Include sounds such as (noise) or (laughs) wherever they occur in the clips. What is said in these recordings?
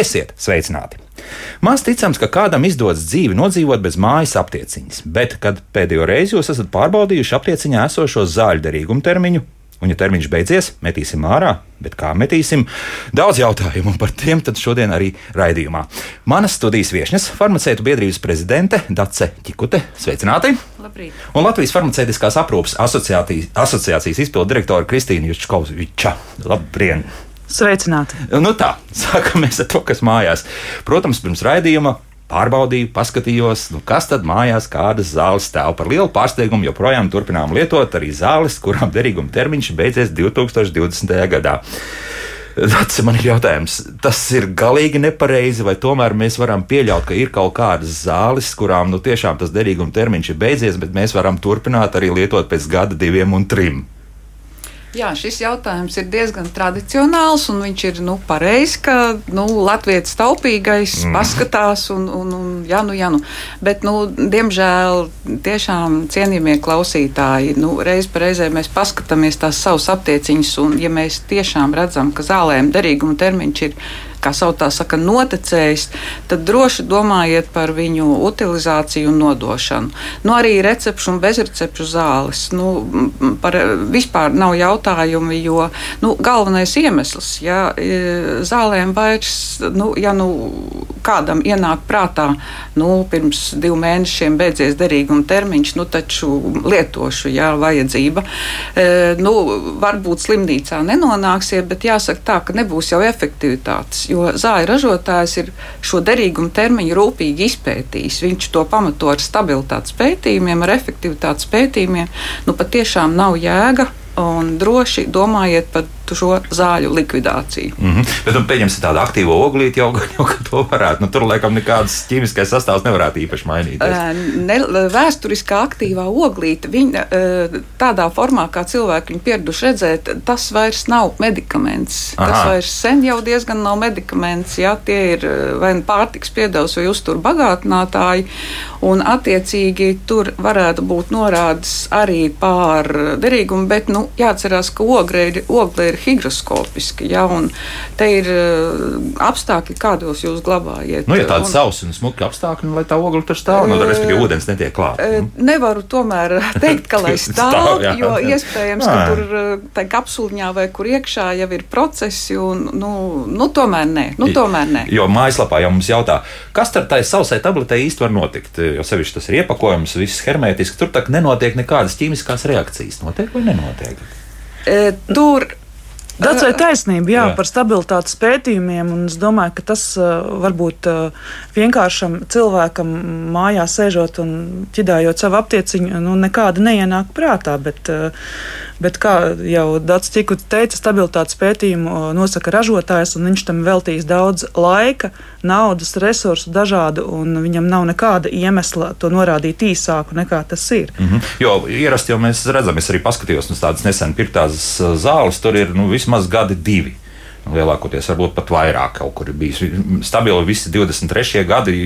Esiet sveicināti! Maz ticams, ka kādam izdodas dzīvi nodzīvot bez mājas aptieciņas, bet, kad pēdējo reizi jūs esat pārbaudījuši aptieciņā esošo zāļu derīgumu termiņu, un ja termiņš beidzies, metīsim ārā, bet kā metīsim? Daudz jautājumu par tiem šodien arī raidījumā. Manas studijas viesnes, farmaceitu biedrības prezidente Dace Čikute, sveicināti! Labrīt. Un Latvijas farmaceitiskās aprūpes asociācijas, asociācijas izpildu direktora Kristīna Jučkovska. Labdien! Sveicināti! Nu tā, (laughs) sākamies ar to, kas mājās. Protams, pirms raidījuma pārbaudīju, paskatījos, nu kas tad mājās kādas zāles stāv. Par lielu pārsteigumu joprojām turpinām lietot arī zāles, kurām derīguma termiņš beidzies 2020. gadā. Tas ir jautājums, tas ir galīgi nepareizi, vai tomēr mēs varam pieļaut, ka ir kaut kādas zāles, kurām nu, tiešām tas derīguma termiņš ir beidzies, bet mēs varam turpināt arī lietot pēc gada, diviem un trim. Jā, šis jautājums ir diezgan tradicionāls, un viņš ir nu, pareizs, ka nu, Latvijas taupīgais mm. paskatās, un, un, un jā, nu, jā, nu. Bet, nu, diemžēl, tiešām cienījamie klausītāji, nu, reiz reizē mēs paskatāmies tās savas aptieciņas, un ja mēs tiešām redzam, ka zālēm derīguma termiņš ir kā sauc, saka, noticējis, tad droši domājiet par viņu utilizāciju un nodošanu. Nu, arī recepšu un bezrecepšu zāles. Nu, par vispār nav jautājumi, jo nu, galvenais iemesls, ja zālēm vairs, nu, ja nu kādam ienāk prātā, nu, pirms divu mēnešiem beidzies derīguma termiņš, nu, taču lietošu, jā, vajadzība. E, nu, varbūt slimnīcā nenonāksiet, bet jāsaka tā, ka nebūs jau efektivitātes jo zāļu ražotājs ir šo derīgumu termiņu rūpīgi izpētījis. Viņš to pamato ar stabilitātes pētījumiem, ar efektivitātes pētījumiem. Nu, patiešām nav jēga un droši domājiet par šo zāļu likvidāciju. Mm -hmm. Bet, nu, pieņemsim tādu aktīvu oglīti, jau, (laughs) jau to varētu. Nu, tur, laikam, nekāds ķīmiskais sastāvs nevarētu īpaši mainīties. Ne, vēsturiskā aktīvā oglīte, viņa tādā formā, kā cilvēki viņu pieraduši redzēt, tas vairs nav medikaments. Aha. Tas vairs sen jau diezgan nav medikaments. Jā, tie ir vai nu pārtiks piedevs vai uztur bagātinātāji. Un, attiecīgi, tur varētu būt norādes arī pār derīgumu, bet nu, jāatcerās, ka ogle ir, ogle ir higroskopiski. Ja, te ir uh, apstākļi, kādos jūs glabājat. Nu, ja tādi un, sausi un smuki apstākļi, nu, lai tā ogle tur stāv, nu, tad respektīvi ūdens netiek klāts. Uh, nu. Nevaru tomēr (laughs) teikt, ka lai stāv, stāv jā. jo iespējams, ka tur tā kapsuliņā vai kur iekšā jau ir procesi, un nu, nu, tomēr nē. Nu, tomēr nē. Jo mājaslapā jau mums jautā, kas tad tai sausai tabletei īsti var notikt, jo sevišķi tas ir iepakojums, viss hermētiski, tur tak nenotiek nekādas ķīmiskās reakcijas. Notiek vai nenotiek? E, tur Ir taisnība, jā, jā. par stabilitātes pētījumiem. Es domāju, ka tas varbūt vienkāršam cilvēkam mājās sēžot un ķidājot savu aptieciņu, nu, nekāda neienāk prātā. Bet, Bet, kā jau Dārts Čikuts teica, stabilitātes pētījumu nosaka ražotājs, un viņš tam veltīs daudz laika, naudas, resursu dažādu, un viņam nav nekāda iemesla to norādīt īsāku nekā tas ir. Mm -hmm. Jo ierasti jau mēs redzam, es arī paskatījos uz tādas nesen pirktās zāles, tur ir nu, vismaz gadi divi. Lielākoties varbūt pat vairāk kaut kur ir bijis. Stabili visi 23 gadi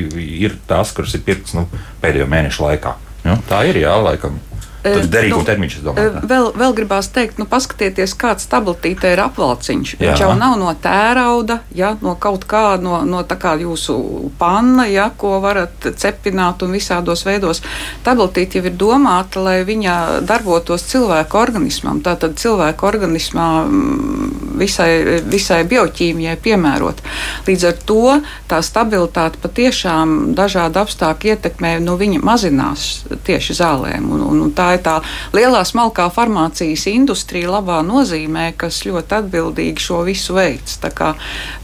ir tās, kuras ir pirktas nu, pēdējo mēnešu laikā. Jo, tā ir jā, laikam. Tas derīgu nu, termiņš, es domāju. Tā. Vēl, vēl gribās teikt, nu, paskatieties, kāds stabilitīte ir apvalciņš. Jā. Viņš jau nav no tērauda, ja, no kaut kā, no, no tā kā jūsu panna, ja, ko varat cepināt un visādos veidos. Stabilitīte jau ir domāta, lai viņa darbotos cilvēku organismam. Tātad cilvēku organismā mm, visai, visai bioķīmijai piemērot. Līdz ar to tā stabilitāte patiešām dažādu apstākļu ietekmē, nu, viņa mazinās tieši zālēm. Un, un, un tā ir tā lielā smalkā farmācijas industrija labā nozīmē, kas ļoti atbildīgi šo visu veids. Tā kā,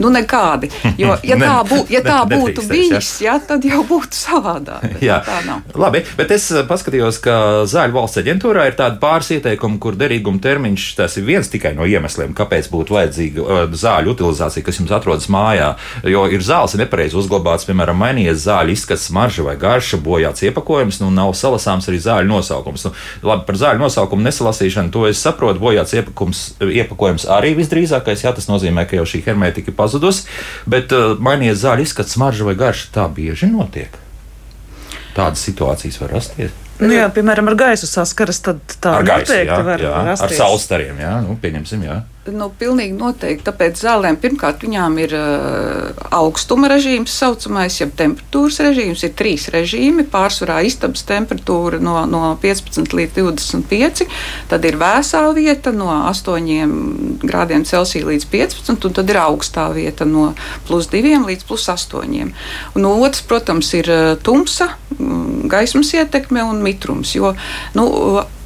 nu nekādi. Jo, (laughs) ja tā, bū, ja tā būtu bijis, ja, tad jau būtu savādāk. (laughs) Jā, tā nav. Labi, bet es eh, paskatījos, ka Zāļu valsts aģentūrā ir tādi pāris ieteikumi, kur derīguma termiņš tas ir viens tikai no iemesliem, kāpēc būtu vajadzīga uh, zāļu utilizācija, kas jums atrodas mājā. Jo ir zāles nepareizi uzglabāts, piemēram, mainījies zāļu izskats, smarža vai garša, bojāts iepakojums, nu nav salasāms arī zāļu nosaukums. Nu, Labi, par zāļu nosaukumu nesalasīšanu, to es saprotu. Bojāts iepakums, iepakojums arī visdrīzākais, jā, tas nozīmē, ka jau šī hermētika ir pazudusi. Bet uh, mainījies zāļu izskats, smarža vai garša, tā bieži notiek. Tādas situācijas var rasties. Nu, jā, piemēram, ar gaisu saskaras, tad tā ar gaisu, jā, var jā, rasties. ar saules stariem, jā, nu, pieņemsim, jā. Nu, pilnīgi noteikti. Tāpēc zālēm pirmkārt viņām ir uh, augstuma režīms, saucamais, jeb temperatūras režīms. Ir trīs režīmi. Pārsvarā istabas temperatūra no, no 15 līdz 25, tad ir vēsā vieta no 8 grādiem Celsija līdz 15, un tad ir augstā vieta no plus 2 līdz plus 8. Un otrs, protams, ir tumsa, gaismas ietekme un mitrums. Jo, nu,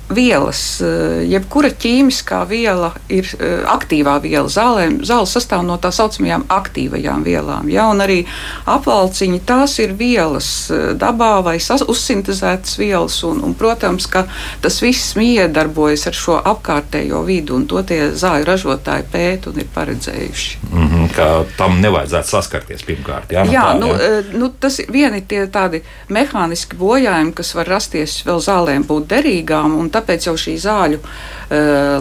vielas, eh, jebkura ķīmiskā viela ir eh, aktīvā viela. Zālē, zāle sastāv no tā saucamajām aktīvajām vielām. Ja? Un arī apvalciņi tās ir vielas eh, dabā vai uzsintēzētas vielas. Un, un, protams, ka tas viss miedarbojas ar šo apkārtējo vidu, un to tie zāļu ražotāji pēt un ir paredzējuši. Mm -hmm, ka tam nevajadzētu saskarties pirmkārt. Jā, jā, tā, nu, jā. Nu, tas vieni tie tādi mehāniski bojājumi, kas var rasties vēl zālēm būt derīgām. Un tāpēc jau šī zāļu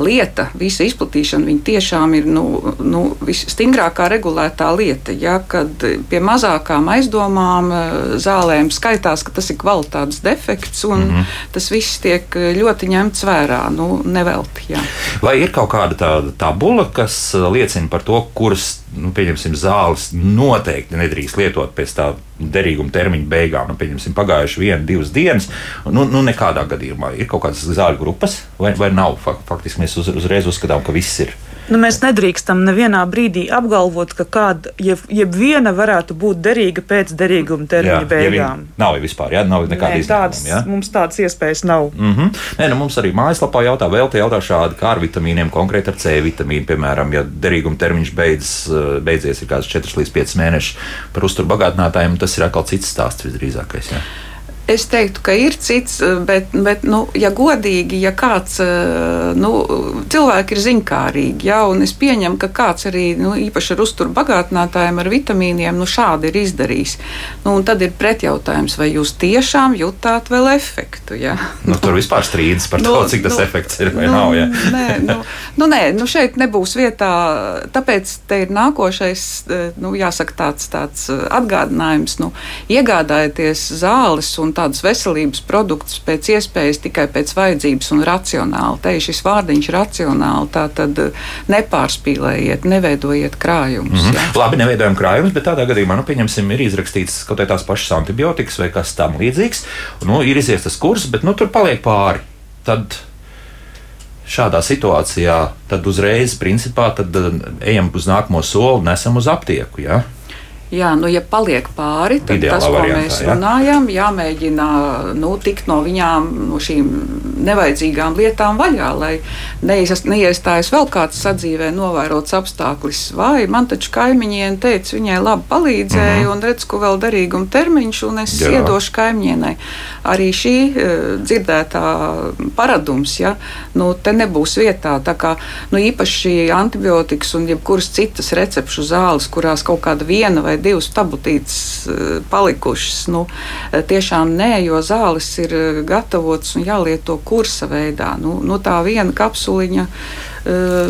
lieta, visa izplatīšana, viņa tiešām ir nu, nu, visstingrākā regulētā lieta. Ja, kad pie mazākām aizdomām uh, zālēm skaitās, ka tas ir kvalitātes defekts, un mm -hmm. tas viss tiek ļoti ņemts vērā, nu, nevelti. Jā. Vai ir kaut kāda tāda tabula, kas liecina par to, kuras nu, zāles noteikti nedrīkst lietot pēc tā derīguma termiņa beigām. Nu, pieņemsim, pagājuši viena, divas dienas. Nu, nu, nekādā gadījumā ir kaut kādas zāļu grupas, vai, vai nav. Faktiski mēs uz, uzreiz uzskatām, ka viss ir. Nu, mēs nedrīkstam nevienā brīdī apgalvot, ka kāda, jeb, jeb viena varētu būt derīga pēc derīguma termiņa jā, beigām. Ja nav vispār, jā, nav nekāda. Ja? Mums tādas iespējas nav. Mm -hmm. Nē, nu, mums arī mājaslapā jautā, vēl te jautā šādi, kā ar vitamīniem, konkrēti ar C vitamīnu, piemēram, ja derīguma termiņš beidzas, eh, beidzies ir kāds 4 līdz 5 mēneši par uzturbagātinātājiem, tas ir atkal cits stāsts visdrīzākais. Jā. Es teiktu, ka ir cits, bet, bet nu, ja godīgi, ja kāds nu, cilvēki ir ziņkārīgi, ja, un es pieņemu, ka kāds arī nu, īpaši ar uzturu bagātinātājiem, ar vitamīniem, nu, šādi ir izdarījis. Nu, tad ir pretjautājums, vai jūs tiešām jutāt vēl efektu. Ja? Nu, tur vispār strīdas par nu, to, cik tas nu, efekts ir vai nu, nav. Ja? nē, nu, nu, nē, nu, šeit nebūs vietā, tāpēc te ir nākošais, nu, jāsaka, tāds, tāds atgādinājums, nu, iegādājieties zāles un un tādus veselības produktus pēc iespējas tikai pēc vajadzības un racionāli. Te ir šis vārdiņš racionāli, tā tad eh, nepārspīlējiet, neveidojiet krājumus. Mm -hmm. Labi, neveidojam krājumus, bet tādā gadījumā, nu, pieņemsim, ir izrakstīts kaut kādas pašas antibiotikas vai kas tam līdzīgs, nu, ir izies tas kurs, bet nu, tur paliek pāri. Tad šādā situācijā, tad uzreiz, principā, tad eh, ejam uz nākamo soli, nesam uz aptieku. Ja? Jā, nu, ja paliek pāri, tad Ideālā tas, ko variantā, mēs jā. runājam, jāmēģina nu, tikt no viņām, no šīm nevajadzīgām lietām vaļā, lai neiestājas vēl kāds sadzīvē novērots apstākļus. Vai man taču kaimiņiene teica, viņai labi palīdzēja, mm -hmm. un redz, ko vēl derīguma termiņš, un es Jā. iedošu kaimiņienai. Arī šī uh, dzirdētā paradums, ja, nu, te nebūs vietā. Tā kā nu, īpaši antibiotikas un jebkuras citas recepšu zāles, kurās kaut kāda viena vai divas tabletītes uh, palikušas, nu, tiešām nē, jo zāles ir gatavotas un jālieto kursa veidā. Nu, nu, tā viena kapsuliņa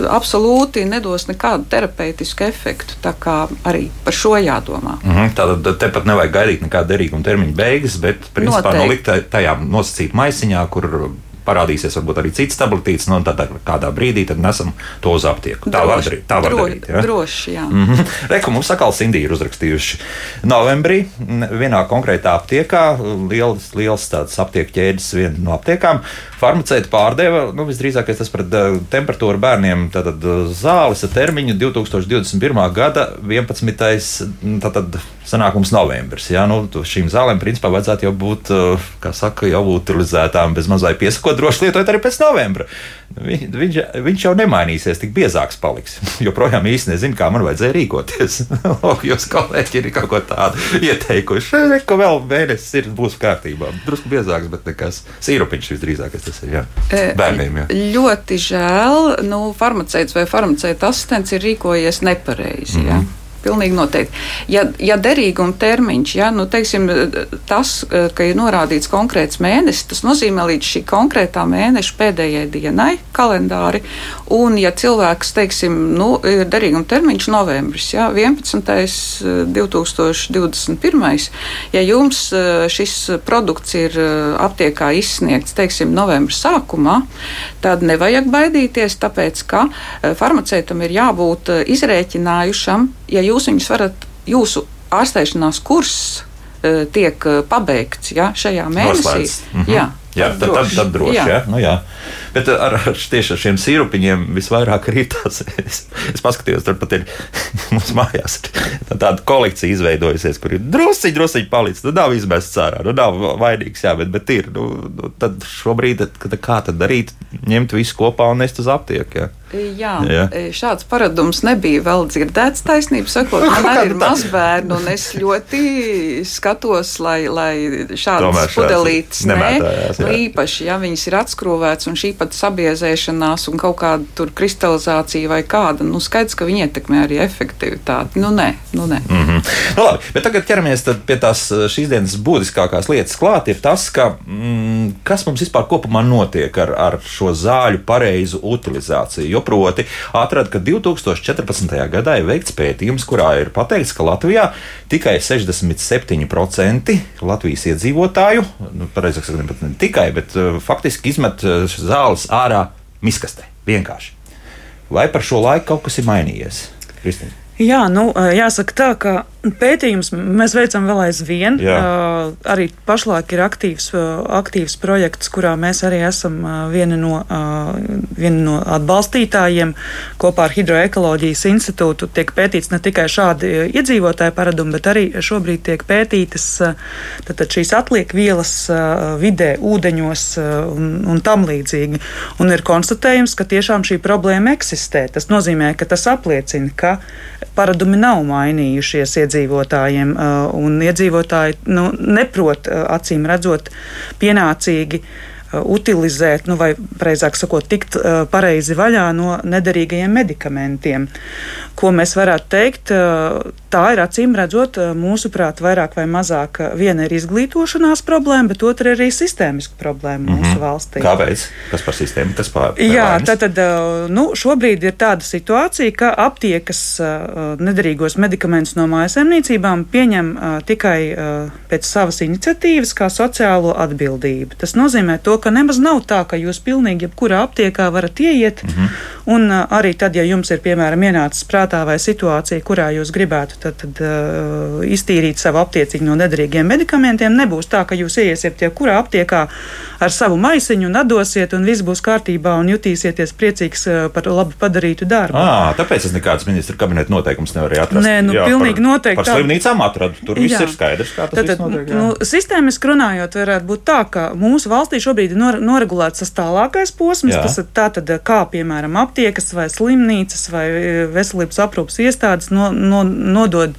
absolūti nedos nekādu terapeitisku efektu. Tā kā arī par šo jādomā. Mm -hmm, Tātad tepat nevajag gaidīt nekādu derīguma termiņu beigas, bet principā nolikt tajā nosacīt maisiņā, kur parādīsies varbūt arī cits tabletīts, nu, tad kādā brīdī tad nesam to uz aptieku. Tā droši, var darīt. Tā var droši, darīt ja? droši, jā. Mm -hmm. Reku mums atkal Sindija ir uzrakstījuši novembrī vienā konkrētā aptiekā, liels, liels tāds aptieku ķēdes viena no aptiekām. Farmaceiti pārdeva, nu, visdrīzākais tas uh, temperatūru bērniem, tātad zāles ar termiņu 2021. gada 11. Tātad, sanākums novembris. Ja? Nu, šīm zālēm principā vajadzētu jau būt, uh, kā saka, jau utilizētām bez mazai piesakot ko droši lietot arī pēc novembra. Vi, viņš, viņš jau nemainīsies, tik biezāks paliks. (laughs) Joprojām īsti nezinu, kā man vajadzēja rīkoties. (laughs) Lūk, jūs kolēģi ir kaut ko tādu ieteikuši. Ko vēl mēnesis ir, būs kārtībā. Drusku biezāks, bet nekas. Sīrupiņš visdrīzākais tas ir. Jā. E, Bērniem. Jā. Ļoti žēl. Nu, farmaceits vai farmaceita asistents ir rīkojies nepareizi. Mm -hmm. Pilnīgi noteikti. Ja, ja derīguma termiņš, ja, nu, teiksim, tas, ka ir norādīts konkrēts mēnesis, tas nozīmē līdz šī konkrētā mēneša pēdējai dienai kalendāri. Un, ja cilvēks, teiksim, nu, ir derīguma termiņš novembris, ja, 11. 2021. Ja jums šis produkts ir aptiekā izsniegts, teiksim, novembra sākumā, tad nevajag baidīties, tāpēc, ka farmaceitam ir jābūt izrēķinājušam, ja jūs viņus varat, jūsu ārstēšanās kurs tiek pabeigts ja, šajā mēnesī. Mhm. Jā, jā, tad, tad, tad, tad droši. Jā. Jā, nu, jā. Bet uh, ar, ar, tieši ar šiem sīrupiņiem visvairāk arī tās. Es, es paskatījos, tur pat ir (laughs) mums mājās tā tāda kolekcija izveidojusies, kur ir drusciņi, drusciņi palicis. Nu, nav izmests ārā, nu, nav vainīgs, jā, bet, bet ir. Nu, nu, tad šobrīd, kad, kā tad darīt, ņemt visu kopā un nest uz aptieku. Jā. Jā, jā, šāds paradums nebija vēl dzirdēts. Taisnība sakot, man arī ir mazbērni, un es ļoti skatos, lai, lai šādas pudelītes nē, nu, īpaši, ja viņas ir atskrūvētas un šī pat sabiezēšanās un kaut kāda tur kristalizācija vai kāda, nu skaidrs, ka viņi ietekmē arī efektivitāti. Nu nē, nu nē. Mm -hmm. nu, labi, bet tagad ķeramies pie tās šīs dienas būtiskākās lietas klāt, ir tas, ka, mm, kas mums vispār kopumā notiek ar, ar šo zāļu pareizu utilizāciju. Jo proti, atrada, ka 2014. gadā ir veikts pētījums, kurā ir pateikts, ka Latvijā tikai 67% Latvijas iedzīvotāju, nu, pareizāk sakot, ne tikai, bet uh, faktiski izmet zāli zāles ārā miskastē. Vienkārši. Vai par šo laiku kaut kas ir mainījies? Kristīna. Jā, nu, jāsaka tā, ka Pētījums mēs veicam vēl aizvien. Jā. Uh, arī pašlaik ir aktīvs, uh, aktīvs projekts, kurā mēs arī esam uh, vieni no, uh, vieni no atbalstītājiem. Kopā ar Hidroekoloģijas institūtu tiek pētīts ne tikai šādi iedzīvotāju paradumi, bet arī šobrīd tiek pētītas uh, šīs atliekvielas uh, vidē, ūdeņos uh, un, un tam līdzīgi. Un ir konstatējums, ka tiešām šī problēma eksistē. Tas nozīmē, ka tas apliecina, ka paradumi nav mainījušies iedzīvotājiem, uh, un iedzīvotāji nu, neprot uh, acīm redzot pienācīgi utilizēt, nu, vai precīzāk sakot, tikt uh, pareizi vaļā no nederīgajiem medikamentiem. Ko mēs varētu teikt, uh, tā ir acīm redzot, mūsuprāt, vairāk vai mazāk viena ir izglītošanās problēma, bet otra ir arī sistēmiska problēma mm -hmm. mūsu valstī. Kāpēc? Kas par sistēmu? Kas par Jā, tātad nu, šobrīd ir tāda situācija, ka aptiekas nederīgos medikamentus no mājasemniecībām pieņem tikai pēc savas iniciatīvas kā sociālo atbildību. Tas nozīmē to, ka nemaz nav tā, ka jūs pilnīgi jebkurā aptiekā varat ieiet, mm -hmm. un uh, arī tad, ja jums ir, piemēram, ienācis prātā vai situācija, kurā jūs gribētu tad, tad, uh, iztīrīt savu aptieciņu no nederīgiem medikamentiem, nebūs tā, ka jūs ieiesiet jebkurā aptiekā ar savu maisiņu un atdosiet, un viss būs kārtībā un jutīsieties priecīgs uh, par labi padarītu darbu. À, tāpēc es nekādas ministra kabineta noteikums nevaru atrast. Nē, nu, Jā, pilnīgi par, noteikti. Par slimnīcām atradu, tur viss Jā. ir skaidrs, kā tas Tātad, notiek. Jā. Nu, sistēmiski runājot, varētu būt tā, ka mūsu valstī šobrīd ir nor noregulēts tas tālākais posms, Jā. tas ir tātad, kā piemēram aptiekas vai slimnīcas vai e, veselības aprūpas iestādes no, no, nodod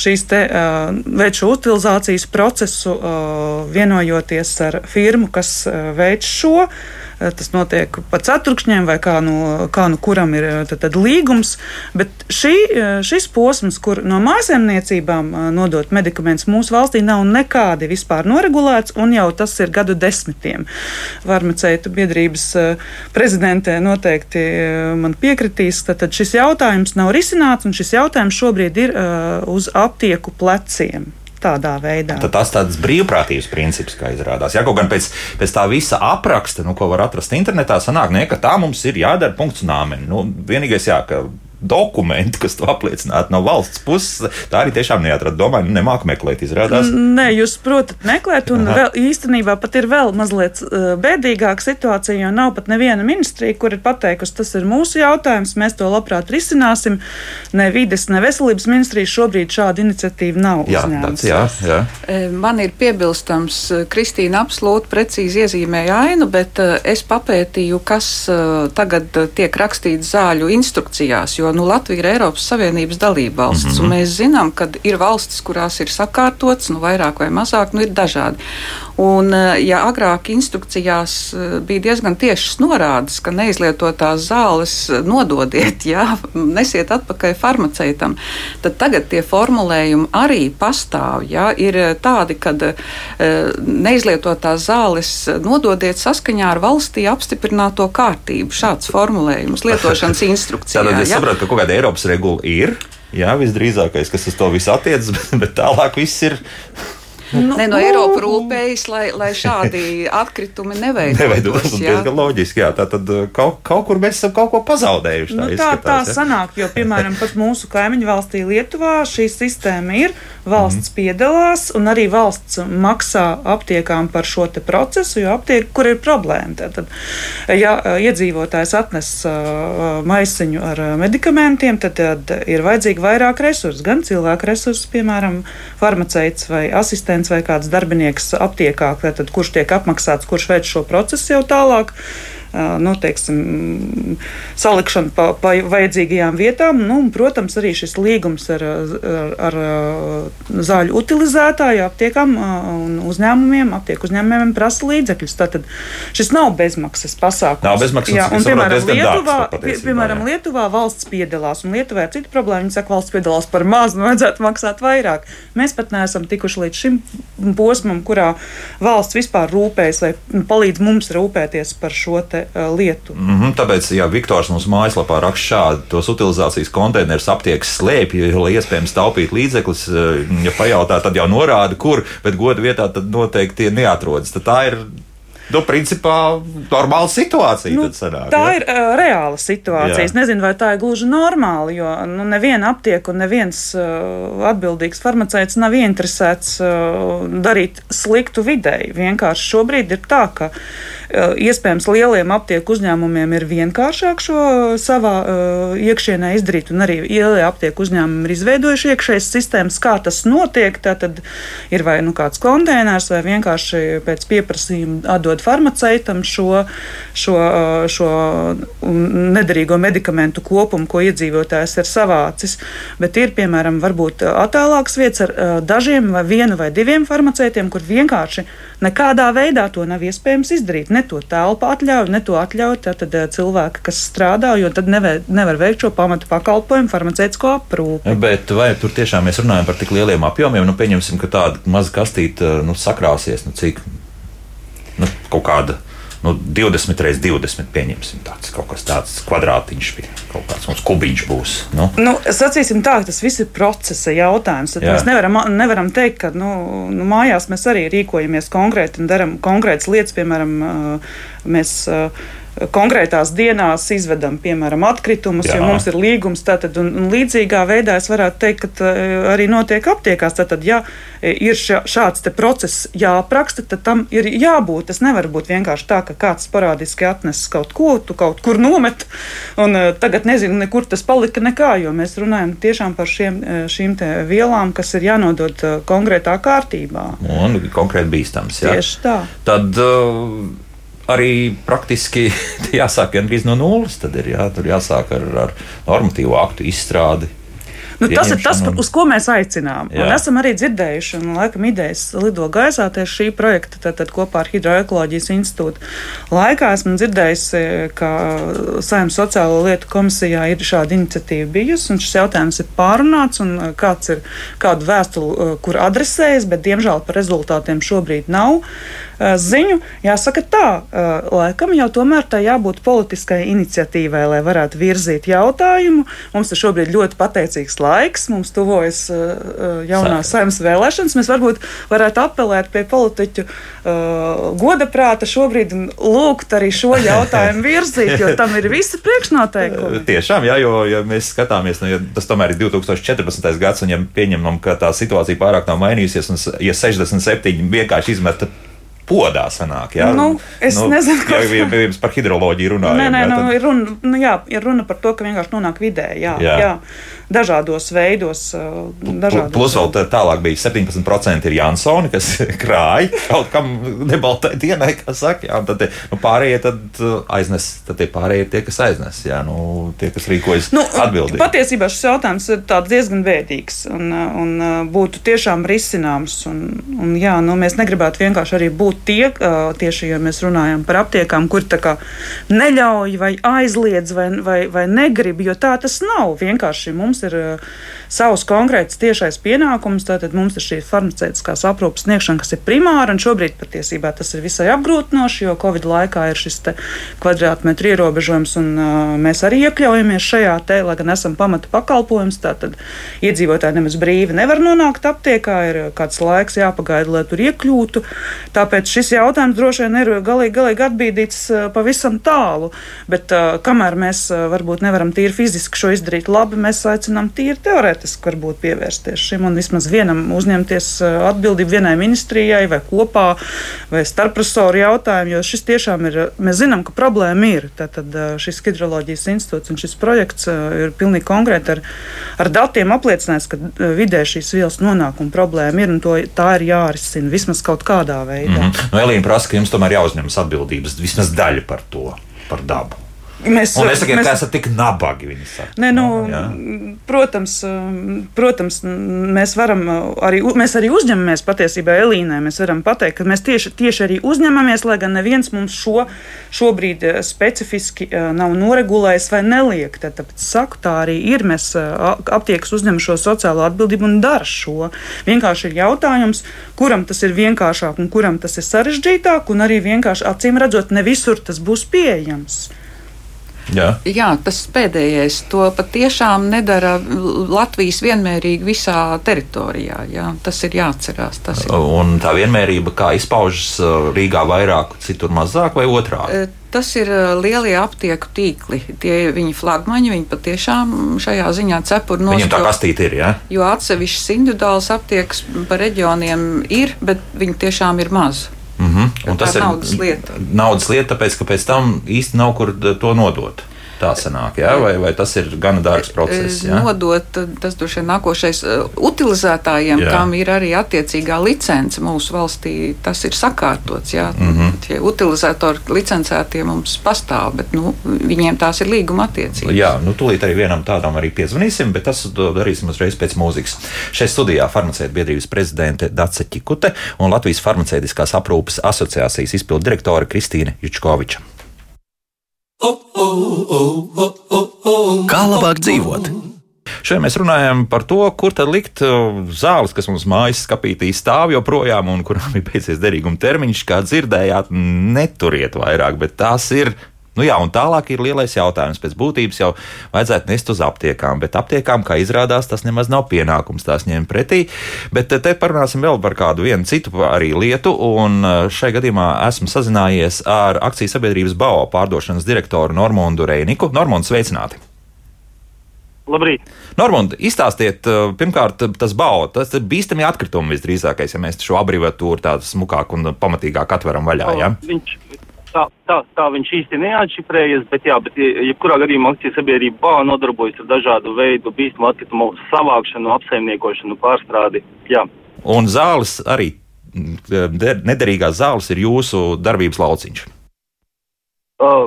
šīs te uh, veids šo utilizācijas procesu, uh, vienojoties ar firmu, kas uh, veids šo. Eh, tas notiek pa ceturkšņiem vai kā nu, kā nu kuram ir eh, tad, tad līgums. Bet šī, eh, šis posms, kur no mājasēmniecībām nodot medikamentus mūsu valstī nav nekādi vispār noregulēts, un jau tas ir gadu desmitiem. Farmaceitu biedrības prezidentē noteikti man piekritīs, tad, tad šis jautājums nav risināts, un šis jautājums šobrīd ir uz aptieku pleciem tādā veidā. Tad tas tāds brīvprātības princips, kā izrādās. Jā, kaut gan pēc, pēc tā visa apraksta, nu, ko var atrast internetā, sanāk, ne, ka tā mums ir jādara punkts nāmeni. Nu, vienīgais, jā, ka dokumenti, kas to apliecinātu no valsts puses. Tā arī tiešām neatrada. Domāju, nu, nemāku meklēt, izrādās. Nē, jūs protat meklēt, un Aha. vēl, īstenībā pat ir vēl mazliet uh, bēdīgāka situācija, jo nav pat neviena ministrija, kur ir pateikusi, tas ir mūsu jautājums, mēs to labprāt risināsim. Ne vides, ne veselības ministrijas šobrīd šāda iniciatīva nav jā, uzņēmusies. Jā, jā. E, man ir piebilstams, e, Kristīna absolūti precīzi iezīmēja ainu, bet e, es papētīju, kas tagad tiek rakstīts zāļu instrukcijās, jo nu, Latvija ir Eiropas Savienības dalība valsts. Mm -hmm. Mēs zinām, ka ir valstis, kurās ir sakārtots, nu, vairāk vai mazāk, nu, ir dažādi. Un, ja agrāk instrukcijās bija diezgan tiešas norādes, ka neizlietotās zāles nododiet, (laughs) jā, nesiet atpakaļ farmaceitam, tad tagad tie formulējumi arī pastāv. Jā, ir tādi, ka neizlietotās zāles nododiet saskaņā ar valstī apstiprināto kārtību. Šāds formulējums lietošanas (laughs) instrukcijā. Tātad es saprotu, ka kaut kāda Eiropas regula ir. Jā, visdrīzākais, kas uz to visu attiecas, (laughs) bet, bet tālāk viss ir Nu, ne no Eiropas rūpējas, lai, lai šādi (laughs) atkritumi neveidotos. Neveidotos, tas ir diezgan loģiski. Jā, tā tad uh, kaut, kaut kur mēs esam kaut ko pazaudējuši. Tā, nu, tā, izskatās, tā ja? sanāk, jo, piemēram, pat mūsu kaimiņu valstī Lietuvā šī sistēma ir. Valsts mm. piedalās, un arī valsts maksā aptiekām par šo procesu, jo aptiek, kur ir problēma. Tātad, ja uh, iedzīvotājs atnes uh, maisiņu ar medikamentiem, tad, tad ir vajadzīgi vairāk resursu, gan cilvēku resursus, piemēram, farmaceits vai asistents asistents vai kāds darbinieks aptiekā, tad, kurš tiek apmaksāts, kurš veic šo procesu jau tālāk nu, teiksim, salikšanu pa, pa vajadzīgajām vietām. Nu, un, protams, arī šis līgums ar, ar, ar zāļu utilizētāju aptiekām un uzņēmumiem, aptieku uzņēmumiem prasa līdzekļus. Tātad šis nav bezmaksas pasākums. Nav bezmaksas jā, un, piemēram, Lietuvā, pie, piemēram, jā. Lietuvā valsts piedalās, un Lietuvā ir cita problēma. Viņi saka, valsts piedalās par maz, nu vajadzētu maksāt vairāk. Mēs pat neesam tikuši līdz šim posmam, kurā valsts vispār rūpējas vai palīdz mums rūpēties par šo te lietu. Mm -hmm, tāpēc, ja Viktors mums mājaslapā raksta šādi, tos utilizācijas konteinerus aptiekas slēpj, lai iespējams taupīt līdzekļus, ja pajautā, tad jau norāda, kur, bet godu vietā tad noteikti tie neatrodas. Tad tā ir Nu, principā, normāla situācija. Nu, sanāk, tā ja? ir uh, reāla situācija. Jā. Es nezinu, vai tā ir gluži normāla, jo nu, neviena aptieka un neviens uh, atbildīgs farmaceits nav interesēts uh, darīt sliktu videi. Vienkārši šobrīd ir tā, ka Eh, iespējams, lieliem aptieku uzņēmumiem ir vienkāršāk šo savā uh, iekšienē izdarīt, un arī lielie aptieku uzņēmumi ir izveidojuši iekšējas sistēmas, kā tas notiek. Tad ir vai nu kāds konteiners, vai vienkārši pēc pieprasījuma atdod farmaceitam šo, šo, šo nederīgo medikamentu kopumu, ko iedzīvotājs ir savācis. Bet ir, piemēram, varbūt attālākas vietas ar dažiem vai vienu vai diviem farmaceitiem, kur vienkārši nekādā veidā to nav iespējams izdarīt. Ne to telpu atļauj, ne to atļauj tad, eh, cilvēki, kas strādā, jo tad nevar, nevar veikt šo pamatu pakalpojumu, farmaceitisko aprūpi. Bet vai tur tiešām mēs runājam par tik lieliem apjomiem? Nu, pieņemsim, ka tāda maza kastīte nu, sakrāsies, nu, cik nu, kaut kāda nu, 20 reizes 20, pieņemsim, tāds kaut kas tāds kvadrātiņš, kaut kāds mums kubiņš būs. Nu. Nu, sacīsim tā, ka tas viss ir procesa jautājums. Mēs nevaram, nevaram teikt, ka nu, nu, mājās mēs arī rīkojamies konkrēti un darām konkrētas lietas, piemēram, mēs konkrētās dienās izvedam, piemēram, atkritumus, Jā. jo mums ir līgums. Tātad, un, un līdzīgā veidā es varētu teikt, ka arī notiek aptiekās. Tātad, ja ir šāds process jāapraksta, tad tam ir jābūt. Tas nevar būt vienkārši tā, ka kāds parādiski atnesis kaut ko, tu kaut kur nomet, un tagad nezinu, nekur tas palika nekā, jo mēs runājam tiešām par šiem, šīm vielām, kas ir jānodod konkrētā kārtībā. Un konkrēti bīstams. Jā. Tieši tā. Tad, uh arī praktiski (laughs) jāsāk gandrīz no nulles. Tad ir jā, jāsāk ar, ar normatīvu aktu izstrādi. Nu, tas ir tas, uz ko mēs aicinām. Un esam arī dzirdējuši, un laikam idejas lido gaisā tieši šī projekta, tad, tad kopā ar Hidroekoloģijas institūtu. Laikā esmu dzirdējusi, ka Saimnes sociālo lietu komisijā ir šāda iniciatīva bijusi, un šis jautājums ir pārunāts, un kāds ir kādu vēstuli, kur adresējas, bet diemžēl par rezultātiem šobrīd nav. Eh, ziņu. Jāsaka tā, eh, laikam jau tomēr tā jābūt politiskai iniciatīvai, lai varētu virzīt jautājumu. Mums ir šobrīd ļoti pateicīgs laiks, mums tuvojas eh, jaunās saimnes vēlēšanas. Mēs varbūt varētu apelēt pie politiķu goda prāta šobrīd un lūgt arī šo (laughs) jautājumu virzīt, jo tam ir visi priekšnoteikumi. Tiešām, jā, jo ja mēs skatāmies, nu, ja tas tomēr ir 2014. gads, un ja pieņemam, ka tā situācija pārāk nav mainījusies, un ja 67 vienkārši izmeta podā sanāk. Jā, Nu, es nezinu, kā jau bija pirms par hidroloģiju runājot. Nē, nē, jā, nu, tad- ir, runa, nu, jā, ir runa par to, ka vienkārši nonāk vidē. Jā, Jā. jā. Dažādos veidos. Dažādos Plus vēl tā- tālāk bija 17% ir Jansoni, kas (laughs) krāja kaut kam nebaltai dienai, kā saka. Jā, tad nu, pārējie tad aiznes, tad tie pārējie ir tie, kas aiznes. Jā, nu, tie, kas rīkojas Nu, atbildīgi. patiesībā šis jautājums ir diezgan bēdīgs un, un būtu tiešām risināms. Un, un, jā, nu, mēs negribētu vienkārši arī būt tie, uh, tieši, ja mēs runājam par aptiekām, kur tā kā neļauj vai aizliedz vai, vai, vai negrib, jo tā tas nav. Vienkārši mums ir savs konkrēts tiešais pienākums, tātad mums ir šī farmaceitiskās aprūpas sniegšana, kas ir primāra, un šobrīd patiesībā tas ir visai apgrūtinoši, jo Covid laikā ir šis kvadrātmetru ierobežojums, un uh, mēs arī iekļaujamies šajā te, lai gan esam pamata pakalpojums, tātad iedzīvotāji nemaz brīvi nevar nonākt aptiekā, ir kāds laiks jāpagaida, lai tur iekļūtu. Tāpēc šis jautājums droši vien ir galīgi, galīgi atbīdīts uh, pavisam tālu, bet uh, kamēr mēs uh, varbūt nevaram tīri fiziski šo izdarīt labi, mēs aicinām tīri teorētiski varbūt pievērsties šim un vismaz vienam uzņemties atbildību vienai ministrijai vai kopā vai starpresoru jautājumu, jo šis tiešām ir, mēs zinām, ka problēma ir. Tātad šis hidroloģijas institūts un šis projekts ir pilnīgi konkrēti ar, ar datiem apliecināts, ka vidē šīs vielas nonākuma problēma ir un to, tā ir jārisina vismaz kaut kādā veidā. Mm -hmm. Nu, Elīna prasa, ka jums tomēr jāuzņemas atbildības vismaz daļa par to, par dabu. Mēs, Un nesakiet, mēs- ka esat tik nabagi. Nē, nu, Jā. protams, protams, mēs, varam arī, mēs arī uzņemamies patiesībā Elīnai. Mēs varam pateikt, ka mēs tieši, tieši arī uzņemamies, lai gan neviens mums šo šobrīd eh, specifiski eh, nav noregulējis vai neliek. Tad, tāpēc saku, tā arī ir. Mēs aptiekas uzņem šo sociālo atbildību un dara šo. Vienkārši ir jautājums, kuram tas ir vienkāršāk un kuram tas ir sarežģītāk, un arī vienkārši acīm redzot, ne visur tas būs pieejams. Jā. Jā, tas pēdējais. To patiešām nedara Latvijas vienmērīgi visā teritorijā. Jā. Tas ir jāatcerās. Tas ir. Un tā vienmērība, kā izpaužas uh, Rīgā vairāk, citur mazāk vai otrādi? E, Tas ir e, lielie aptieku tīkli. Tie ir viņi flagmaņi, viņi patiešām šajā ziņā cepuri Viņam tā kastīte ir. Ja? Jo atsevišķas individuālas aptiekas pa reģioniem ir, bet viņi tiešām ir mazi. Mm -hmm. Un Tā ir naudas lieta. Naudas lieta, tāpēc ka pēc tam īsti nav kur d- to nodot. Tā sanāk, ja? vai, vai tas ir gana dārgs process? E, Ja? Nodot, tas droši vien nākošais e, utilizētājiem, Jā. jā. kam ir arī attiecīgā licence mūsu valstī, tas ir sakārtots. Jā. Mm Mhm. -hmm. Tie utilizatori licencētie mums pastāv, bet nu, viņiem tās ir līguma attiecības. Jā, nu tūlīt arī vienam tādam arī piezvanīsim, bet tas darīsim uzreiz pēc mūzikas. Šeit studijā farmaceita biedrības prezidente Dace Čikute un Latvijas farmaceitiskās aprūpes asociācijas izpildu direktore Kristīne Jučkoviča. Kā labāk dzīvot? Šodien mēs runājam par to, kur tad likt uh, zāles, kas mums mājas skapītī stāv joprojām un kurām ir beidzies derīguma termiņš. Kā dzirdējāt, neturiet vairāk, bet tās ir. Nu jā, un tālāk ir lielais jautājums. Pēc būtības jau vajadzētu nest uz aptiekām, bet aptiekām, kā izrādās, tas nemaz nav pienākums tās ņemt pretī. Bet te- parunāsim vēl par kādu vienu citu arī lietu, un uh, šai gadījumā esmu sazinājies ar akcijas sabiedrības BAO pārdošanas direktoru Normundu Reiniku. Normunds, sveicināti! Labrīt! Normund, izstāstiet, uh, pirmkārt, tas bauda, tas ir bīstami atkritumi visdrīzākais, ja mēs šo abrīvatūru tādu smukāk un pamatīgāk atveram vaļā. Ja? Viņš, tā, tā, tā viņš īsti neatšifrējas, bet, jā, bet jebkurā gadījumā akcijas sabiedrība BA nodarbojas ar dažādu veidu bīstamu atkritumu savākšanu, apsaimniekošanu, pārstrādi. Jā. Un zāles arī, mm, der- nederīgās zāles ir jūsu darbības lauciņš.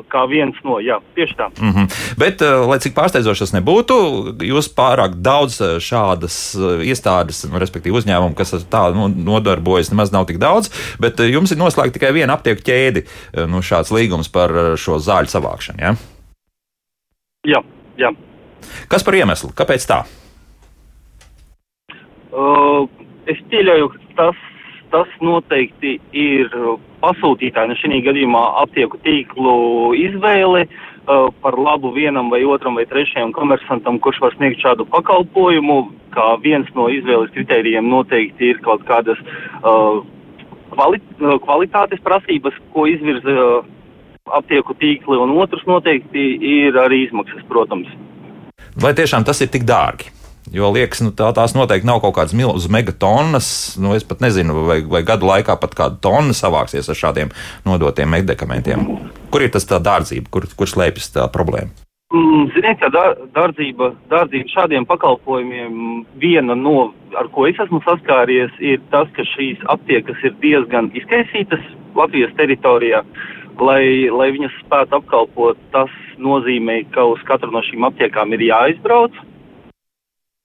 Kā viens no, jā, tieši tā. Mm -hmm. Bet, lai cik pārsteidzoši tas nebūtu, jūs pārāk daudz šādas iestādes, respektīvi uzņēmumu, kas ar tā nu, nodarbojas, nemaz nav tik daudz, bet jums ir noslēgta tikai viena aptieku ķēde, uh, nu, šāds līgums par šo zāļu savākšanu. Ja? Jā, jā. Kas par iemeslu? Kāpēc tā? Uh, es pieļauju, ka tas, tas noteikti ir pasūtītāja, nu šī gadījumā aptieku tīklu izvēle uh, par labu vienam vai otram vai trešajam komersantam, kurš var sniegt šādu pakalpojumu. Kā viens no izvēles kritērijiem noteikti ir kaut kādas uh, kvali uh, kvalitātes prasības, ko izvirza uh, aptieku tīkli, un otrs noteikti ir arī izmaksas, protams. Vai tiešām tas ir tik dārgi? Jo liekas, nu, tā, tās noteikti nav kaut kādas milzīgas megatonnas. Nu, es pat nezinu, vai, vai gadu laikā pat kāda tonna savāksies ar šādiem nodotiem medikamentiem. Kur ir tas tā dārdzība, kur, kur slēpjas tā problēma? Mm, Ziniet, dā- dārdzība, dārdzība šādiem pakalpojumiem viena no, ar ko es esmu saskāries, ir tas, ka šīs aptiekas ir diezgan izkaisītas Latvijas teritorijā. Lai, lai viņas spētu apkalpot, tas nozīmē, ka uz katru no šīm aptiekām ir jāizbrauc. Uh,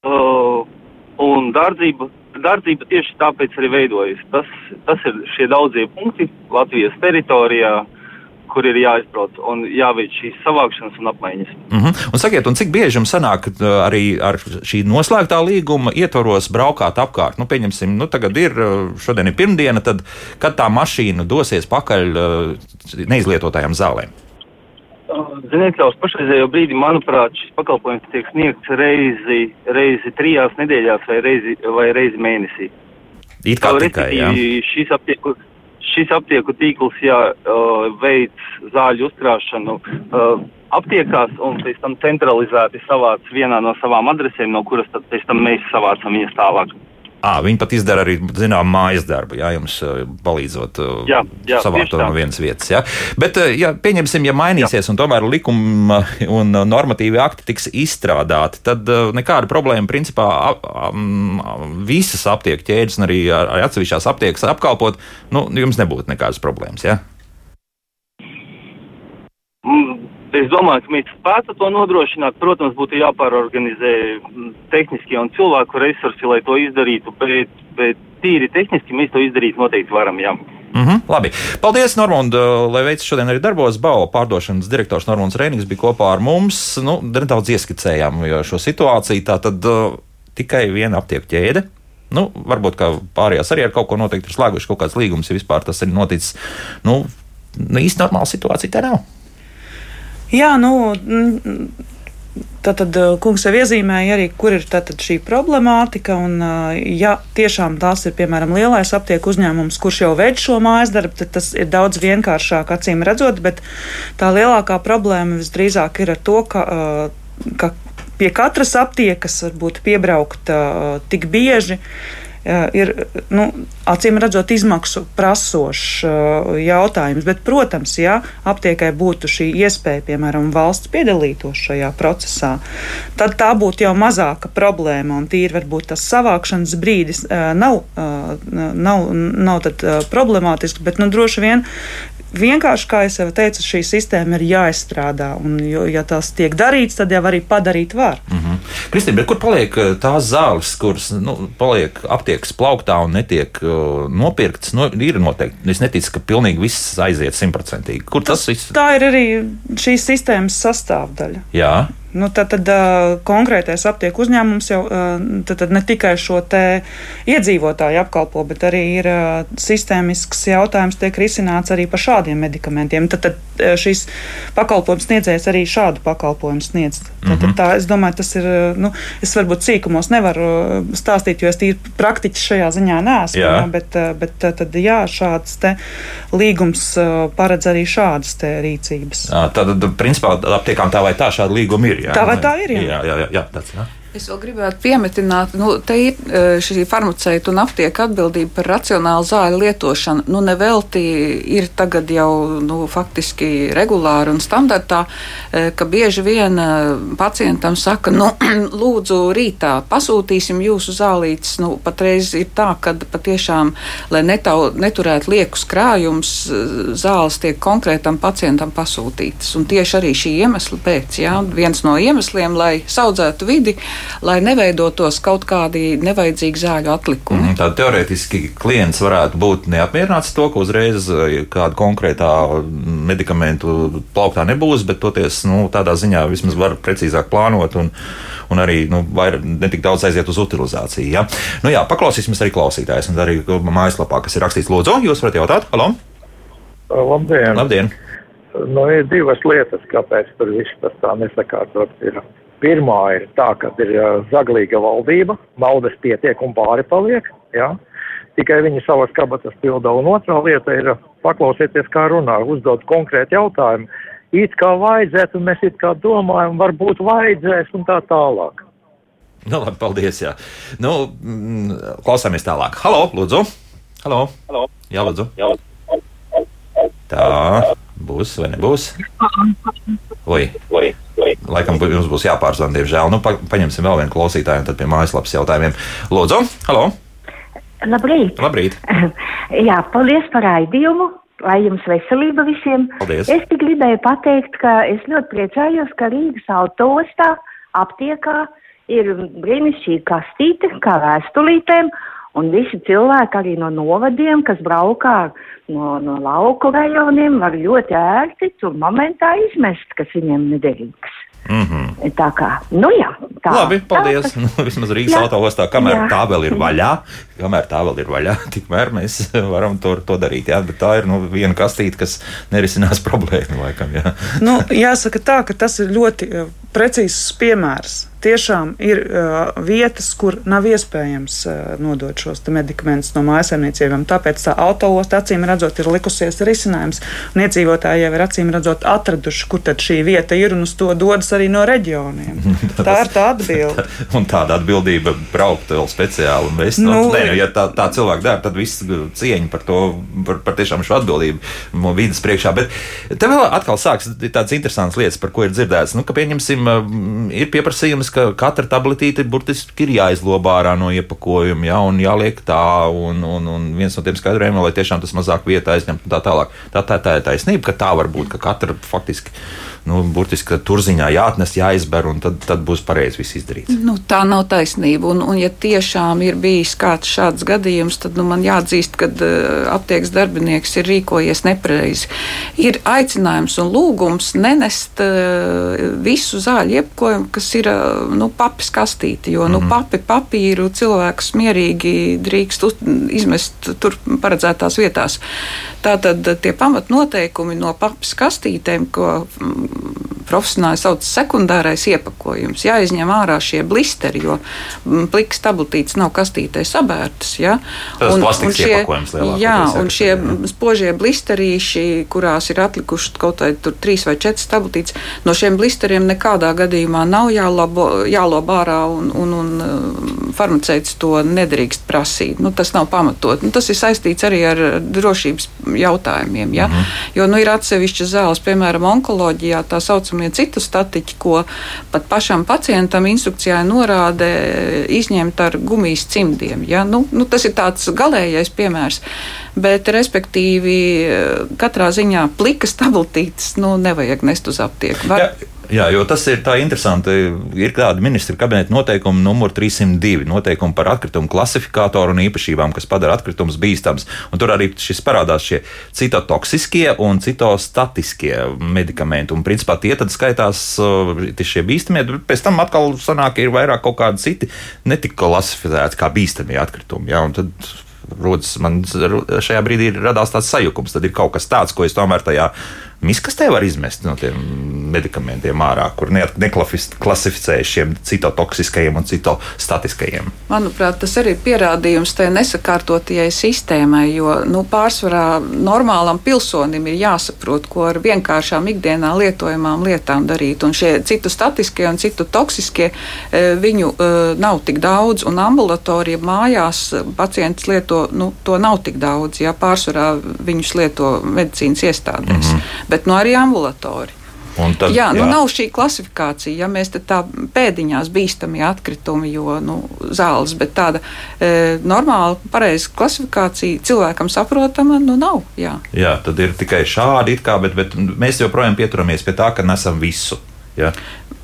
un dārdzība, dārdzība tieši tāpēc arī veidojas. Tas, tas ir šie daudzie punkti Latvijas teritorijā, kur ir jāizbrauc un jāveic šīs savākšanas un apmaiņas. Uh -huh. Un sakiet, un cik bieži jums sanāk uh, arī ar šī noslēgtā līguma ietvaros braukāt apkārt? Nu, pieņemsim, nu, tagad ir, uh, šodien ir pirmdiena, tad kad tā mašīna dosies pakaļ uh, neizlietotajām zālēm? Ziniet, jau uz pašreizējo brīdi, manuprāt, šis pakalpojums tiek sniegts reizi, reizi trijās nedēļās vai reizi, vai reizi mēnesī. It kā tikai, jā. Šis aptieku, šis aptieku tīkls, jā, veids zāļu uzkrāšanu aptiekās un pēc tam centralizēti savāc vienā no savām adresēm, no kuras tad pēc tam mēs savācam viņas tālāk. À, viņi pat izdara arī zinām, mājas darbu, jā, jums palīdzot Jā, jā, savākt to no vienas vietas. Jā. Bet, ja pieņemsim, ja mainīsies un tomēr likuma un normatīvi akti tiks izstrādāti, tad nekāda problēma principā a- visas aptieku ķēdes un arī ar- ar atsevišķās aptiekas apkalpot, nu, jums nebūtu nekādas problēmas. Jā? Mm, Es domāju, ka mēs spētu to nodrošināt. Protams, būtu jāpārorganizē mm, tehniskie un cilvēku resursi, lai to izdarītu, bet, bet tīri tehniski mēs to izdarīt noteikti varam. Jā. Mm -hmm, labi. Paldies, Normund, lai veids šodien arī darbos. Bauva pārdošanas direktors Normons Reinings bija kopā ar mums. Nu, nedaudz ieskicējām šo situāciju. Tā tad uh, tikai viena aptieku ķēde. Nu, varbūt pārējās arī ar kaut ko noteikti ir slēguši kaut kāds līgums, ja vispār tas ir noticis. Nu, nu īsti normāla situācija tā nav. Jā, nu. mm, Tātad uh, kungs jau iezīmēja arī, kur ir šī problemātika. Un, uh, ja tiešām tās ir, piemēram, lielais aptieku uzņēmums, kurš jau veic šo mājas darbu, tad tas ir daudz vienkāršāk acīm redzot. Bet tā lielākā problēma visdrīzāk ir ar to, ka, uh, ka pie katras aptiekas varbūt piebraukt tik bieži. Uh, Ir nu, acīm redzot, izmaksu prasošs uh, jautājums. Bet, protams, ja aptiekai būtu šī iespēja, piemēram, valsts piedalītos šajā procesā, tad tā būtu jau mazāka problēma. Un tīri varbūt tas savākšanas brīdis uh, nav, nav, nav tad, problemātisks, bet nu, droši vien vienkārši, kā jau teicu, šī sistēma ir jāizstrādā. Un, jo, ja tas tiek darīts, tad jau arī padarīt var. Mm -hmm. Kristīna, kur paliek uh, tās zāles, kuras nu, paliek aptiekas plauktā un netiek uh, nopirktas? Nu, ir noteikti. Es neticu, ka pilnīgi viss aiziet simtprocentīgi. Kur tas, tas viss? Tā ir arī šīs sistēmas sastāvdaļa. Jā. Nu, tad tad uh, konkrētais aptieku uzņēmums jau uh, ne tikai šo iedzīvotāju apkalpo, bet arī ir uh, sistēmisks jautājums, tiek risināts arī par šādiem medikamentiem. Tad, tad šīs pakalpojums sniedzējs arī šādu pakalpojumu sniedz. Tad, tad, tā, es domāju, tas ir. Nu, es varbūt sīkumos nevaru stāstīt, jo es tīri praktiķis šajā ziņā neesmu. Jā. Bet, bet tad, jā, šāds te līgums paredz arī šādas te rīcības. Ā, Tad, tad, principā, aptiekām tā vai tā šāda līguma ir. Jā, Tā vai tā ir, jā. Jā, jā, jā, jā tāds, jā. Es vēl gribētu piemetināt, ka te ir eh, šī farmaceita un aptieka atbildība par racionālu zāļu lietošanu. Nu, nevelti ir tagad jau nu, faktiski regulāri un standartā, eh, ka bieži vien eh, pacientam saka, nu, (clears throat) lūdzu, rītā pasūtīsim jūsu zālītes. Nu, patreiz ir tā, ka patiešām, lai netau, neturētu liekus krājumus, zāles tiek konkrētam pacientam pasūtītas. Un tieši arī šī iemesla pēc, jā, viens no iemesliem, lai saudzētu vidi, lai neveidotos kaut kādi nevajadzīgi zāļu atlikumi. Mm, Tad teorētiski klients varētu būt neapmierināts ar to, ka uzreiz eh, kāda konkrētā medikamentu plauktā nebūs, bet toties nu, tādā ziņā vismaz var precīzāk plānot un, un arī nu, netik daudz aiziet uz utilizāciju. Ja? Nu, jā, paklausīsimies arī klausītājs un arī mājaslapā, kas ir rakstīts Lūdzu. Jūs varat jautāt, halo? Labdien! Labdien! Nu, ir divas lietas, kāpēc tur viss tas tā nesakārtots ir. Pirmā ir tā, ka ir zaglīga valdība, naudas pietiek un pāri paliek, jā. Tikai viņi savas kabatas pilda. Un otrā lieta ir paklausieties, kā runā, uzdot konkrēti jautājumu. It kā vajadzētu, un mēs it kā domājam, varbūt vajadzēs un tā tālāk. Nu, labi, paldies. Jā. Nu, mm, klausāmies tālāk. Halo, lūdzu. Halo. Halo. Jā, lūdzu. Jā. Tā būs vai nebūs? Oi, Oi, oi. laikam jums būs jāpārzvan, diemžēl. Nu, pa, paņemsim vēl vienu klausītāju un tad pie mājaslapas jautājumiem. Lūdzu, halo. Labrīt! Labrīt. (laughs) Jā, paldies par raidījumu. Lai jums veselība visiem. Paldies. Es tik gribēju pateikt, ka es ļoti priecājos, ka Rīgas autostā aptiekā ir brīnišķīga kastīte, kā vēstulītēm, un visi cilvēki arī no novadiem, kas braukā no, no lauku rajoniem, var ļoti ērti tur momentā izmest, kas viņiem nederīgs. Mm -hmm. Tā kā, nu jā, tā. Labi, tā paldies. tas- (laughs) Nu, vismaz Rīgas Jā. autostā, kamēr Jā. tā vēl ir vaļā, kamēr tā vēl ir vaļā, (laughs) tikmēr mēs varam to, to darīt. Jā, bet tā ir nu, viena kastīte, kas nerisinās (laughs) problēmu laikam. Jā. Nu, jāsaka tā, ka tas ir ļoti uh, precīzs piemērs. Tiešām ir uh, vietas, kur nav iespējams uh, nodot šos medikamentus no mājasemniecībām. Tāpēc tā autoosta acīm redzot ir likusies risinājums. Un iedzīvotāji jau ir acīm redzot atraduši, kur tad šī vieta ir, un uz to dodas arī no reģioniem. (laughs) Tā ir tā atbilde. (laughs) Un tāda atbildība braukt vēl speciāli un vest. Nu, Nu, nē, nu, ja tā, tā cilvēki dara, tad viss cieņa par to, par, par tiešām šo atbildību vidas priekšā. Bet te vēl atkal sāks tādas interesantas lietas, par ko ir dzirdēts. Nu, ka, pieņemsim, ir pieprasījums, ka katra tabletīte burtiski ir jāizlobā ārā no iepakojuma, ja, un jāliek tā, un, un, un viens no tiem skaidrojumiem, lai tiešām tas mazāk vietā aizņemtu un tā tālāk. Tā, tā, tā ir taisnība, ka tā var būt, ka katra faktiski, nu, burtiski turziņā jāatnes, jāizber, un tad, tad būs pareizi viss izdarīts. Nu, tā nav taisnība. Un, un ja tiešām ir bijis kāds šāds gadījums, tad nu, man jāatzīst, ka uh, aptiekas darbinieks ir rīkojies nepareizi. Ir aicinājums un lūgums nenest uh, visu zāļu iepakojumu, kas ir uh, nu, papis kastīti. Jo mm -hmm. nu, papi papīru cilvēks mierīgi drīkst uz, izmest tur paredzētās vietās. Tātad tie pamatnoteikumi no papis kastītēm, ko mm, profesionāli sauc sekundārais iepakojums. Jāizņem ārā šie blisteri, jo mm, pliks tabletītes nav kastītē sabērtas. Ja? Tas plastikas iepakojums lielākoties, Jā, un šie jā. spožie blisterīši, kurās ir atlikuši kaut vai tur trīs vai četras tabletītes, no šiem blisteriem nekādā gadījumā nav jālabo, jālob ārā un, un, un uh, farmaceits to nedrīkst prasīt. Nu, tas nav pamatot. Nu, tas ir saistīts arī ar drošības jautājumiem. Ja? Mm. -hmm. Jo nu, ir atsevišķas zāles, piemēram, onkoloģijā, tā saucamie citu statiķi, ko pat pašam pacientam instrukcijā norāda izņemt ar gumijas cimdiem. Ja? Nu, nu, tas ir tāds galīgais piemērs. Bet, respektīvi, katrā ziņā plikas tabletītes nu, nevajag nest uz aptieku. Var, Jā, jā, jo tas ir tā interesanti. Ir tāda ministra kabineta noteikuma numur 302, noteikumi par atkritumu klasifikātoru un īpašībām, kas padara atkritumus bīstams. Un tur arī šis parādās šie citotoksiskie un citostatiskie medikamenti. Un, principā, tie tad skaitās uh, šie bīstamie, bet pēc tam atkal sanāk, ir vairāk kaut kādi citi netik klasificēti kā bīstamie atkritumi. Jā, rodas man šajā brīdī radās tāds sajukums. Tad ir kaut kas tāds, ko es tomēr tajā miskastē varu izmest no tiem medikamentiem ārā, kur neklasificēju šiem citotoksiskajiem un citostatiskajiem. Manuprāt, tas arī ir pierādījums tai nesakārtotajai sistēmai, jo nu, pārsvarā normālam pilsonim ir jāsaprot, ko ar vienkāršām ikdienā lietojamām lietām darīt. Un šie citu statiskie un citu toksiskie eh, viņu eh, nav tik daudz, un ambulatorija mājās pacients lieto, nu, to nav tik daudz. Jā, pārsvarā viņus lieto medicīnas iestādēs, mm -hmm. Bet nu, arī ambulatorija. Un tad, jā, nu nav šī klasifikācija. Ja mēs tā pēdiņās bīstamie atkritumi, jo nu, zāles, bet tāda e, normāla, pareiza klasifikācija cilvēkam saprotama, nu nav. Jā. jā, tad ir tikai šādi, kā, bet, bet mēs joprojām pieturamies pie tā, ka nesam visu. Ja?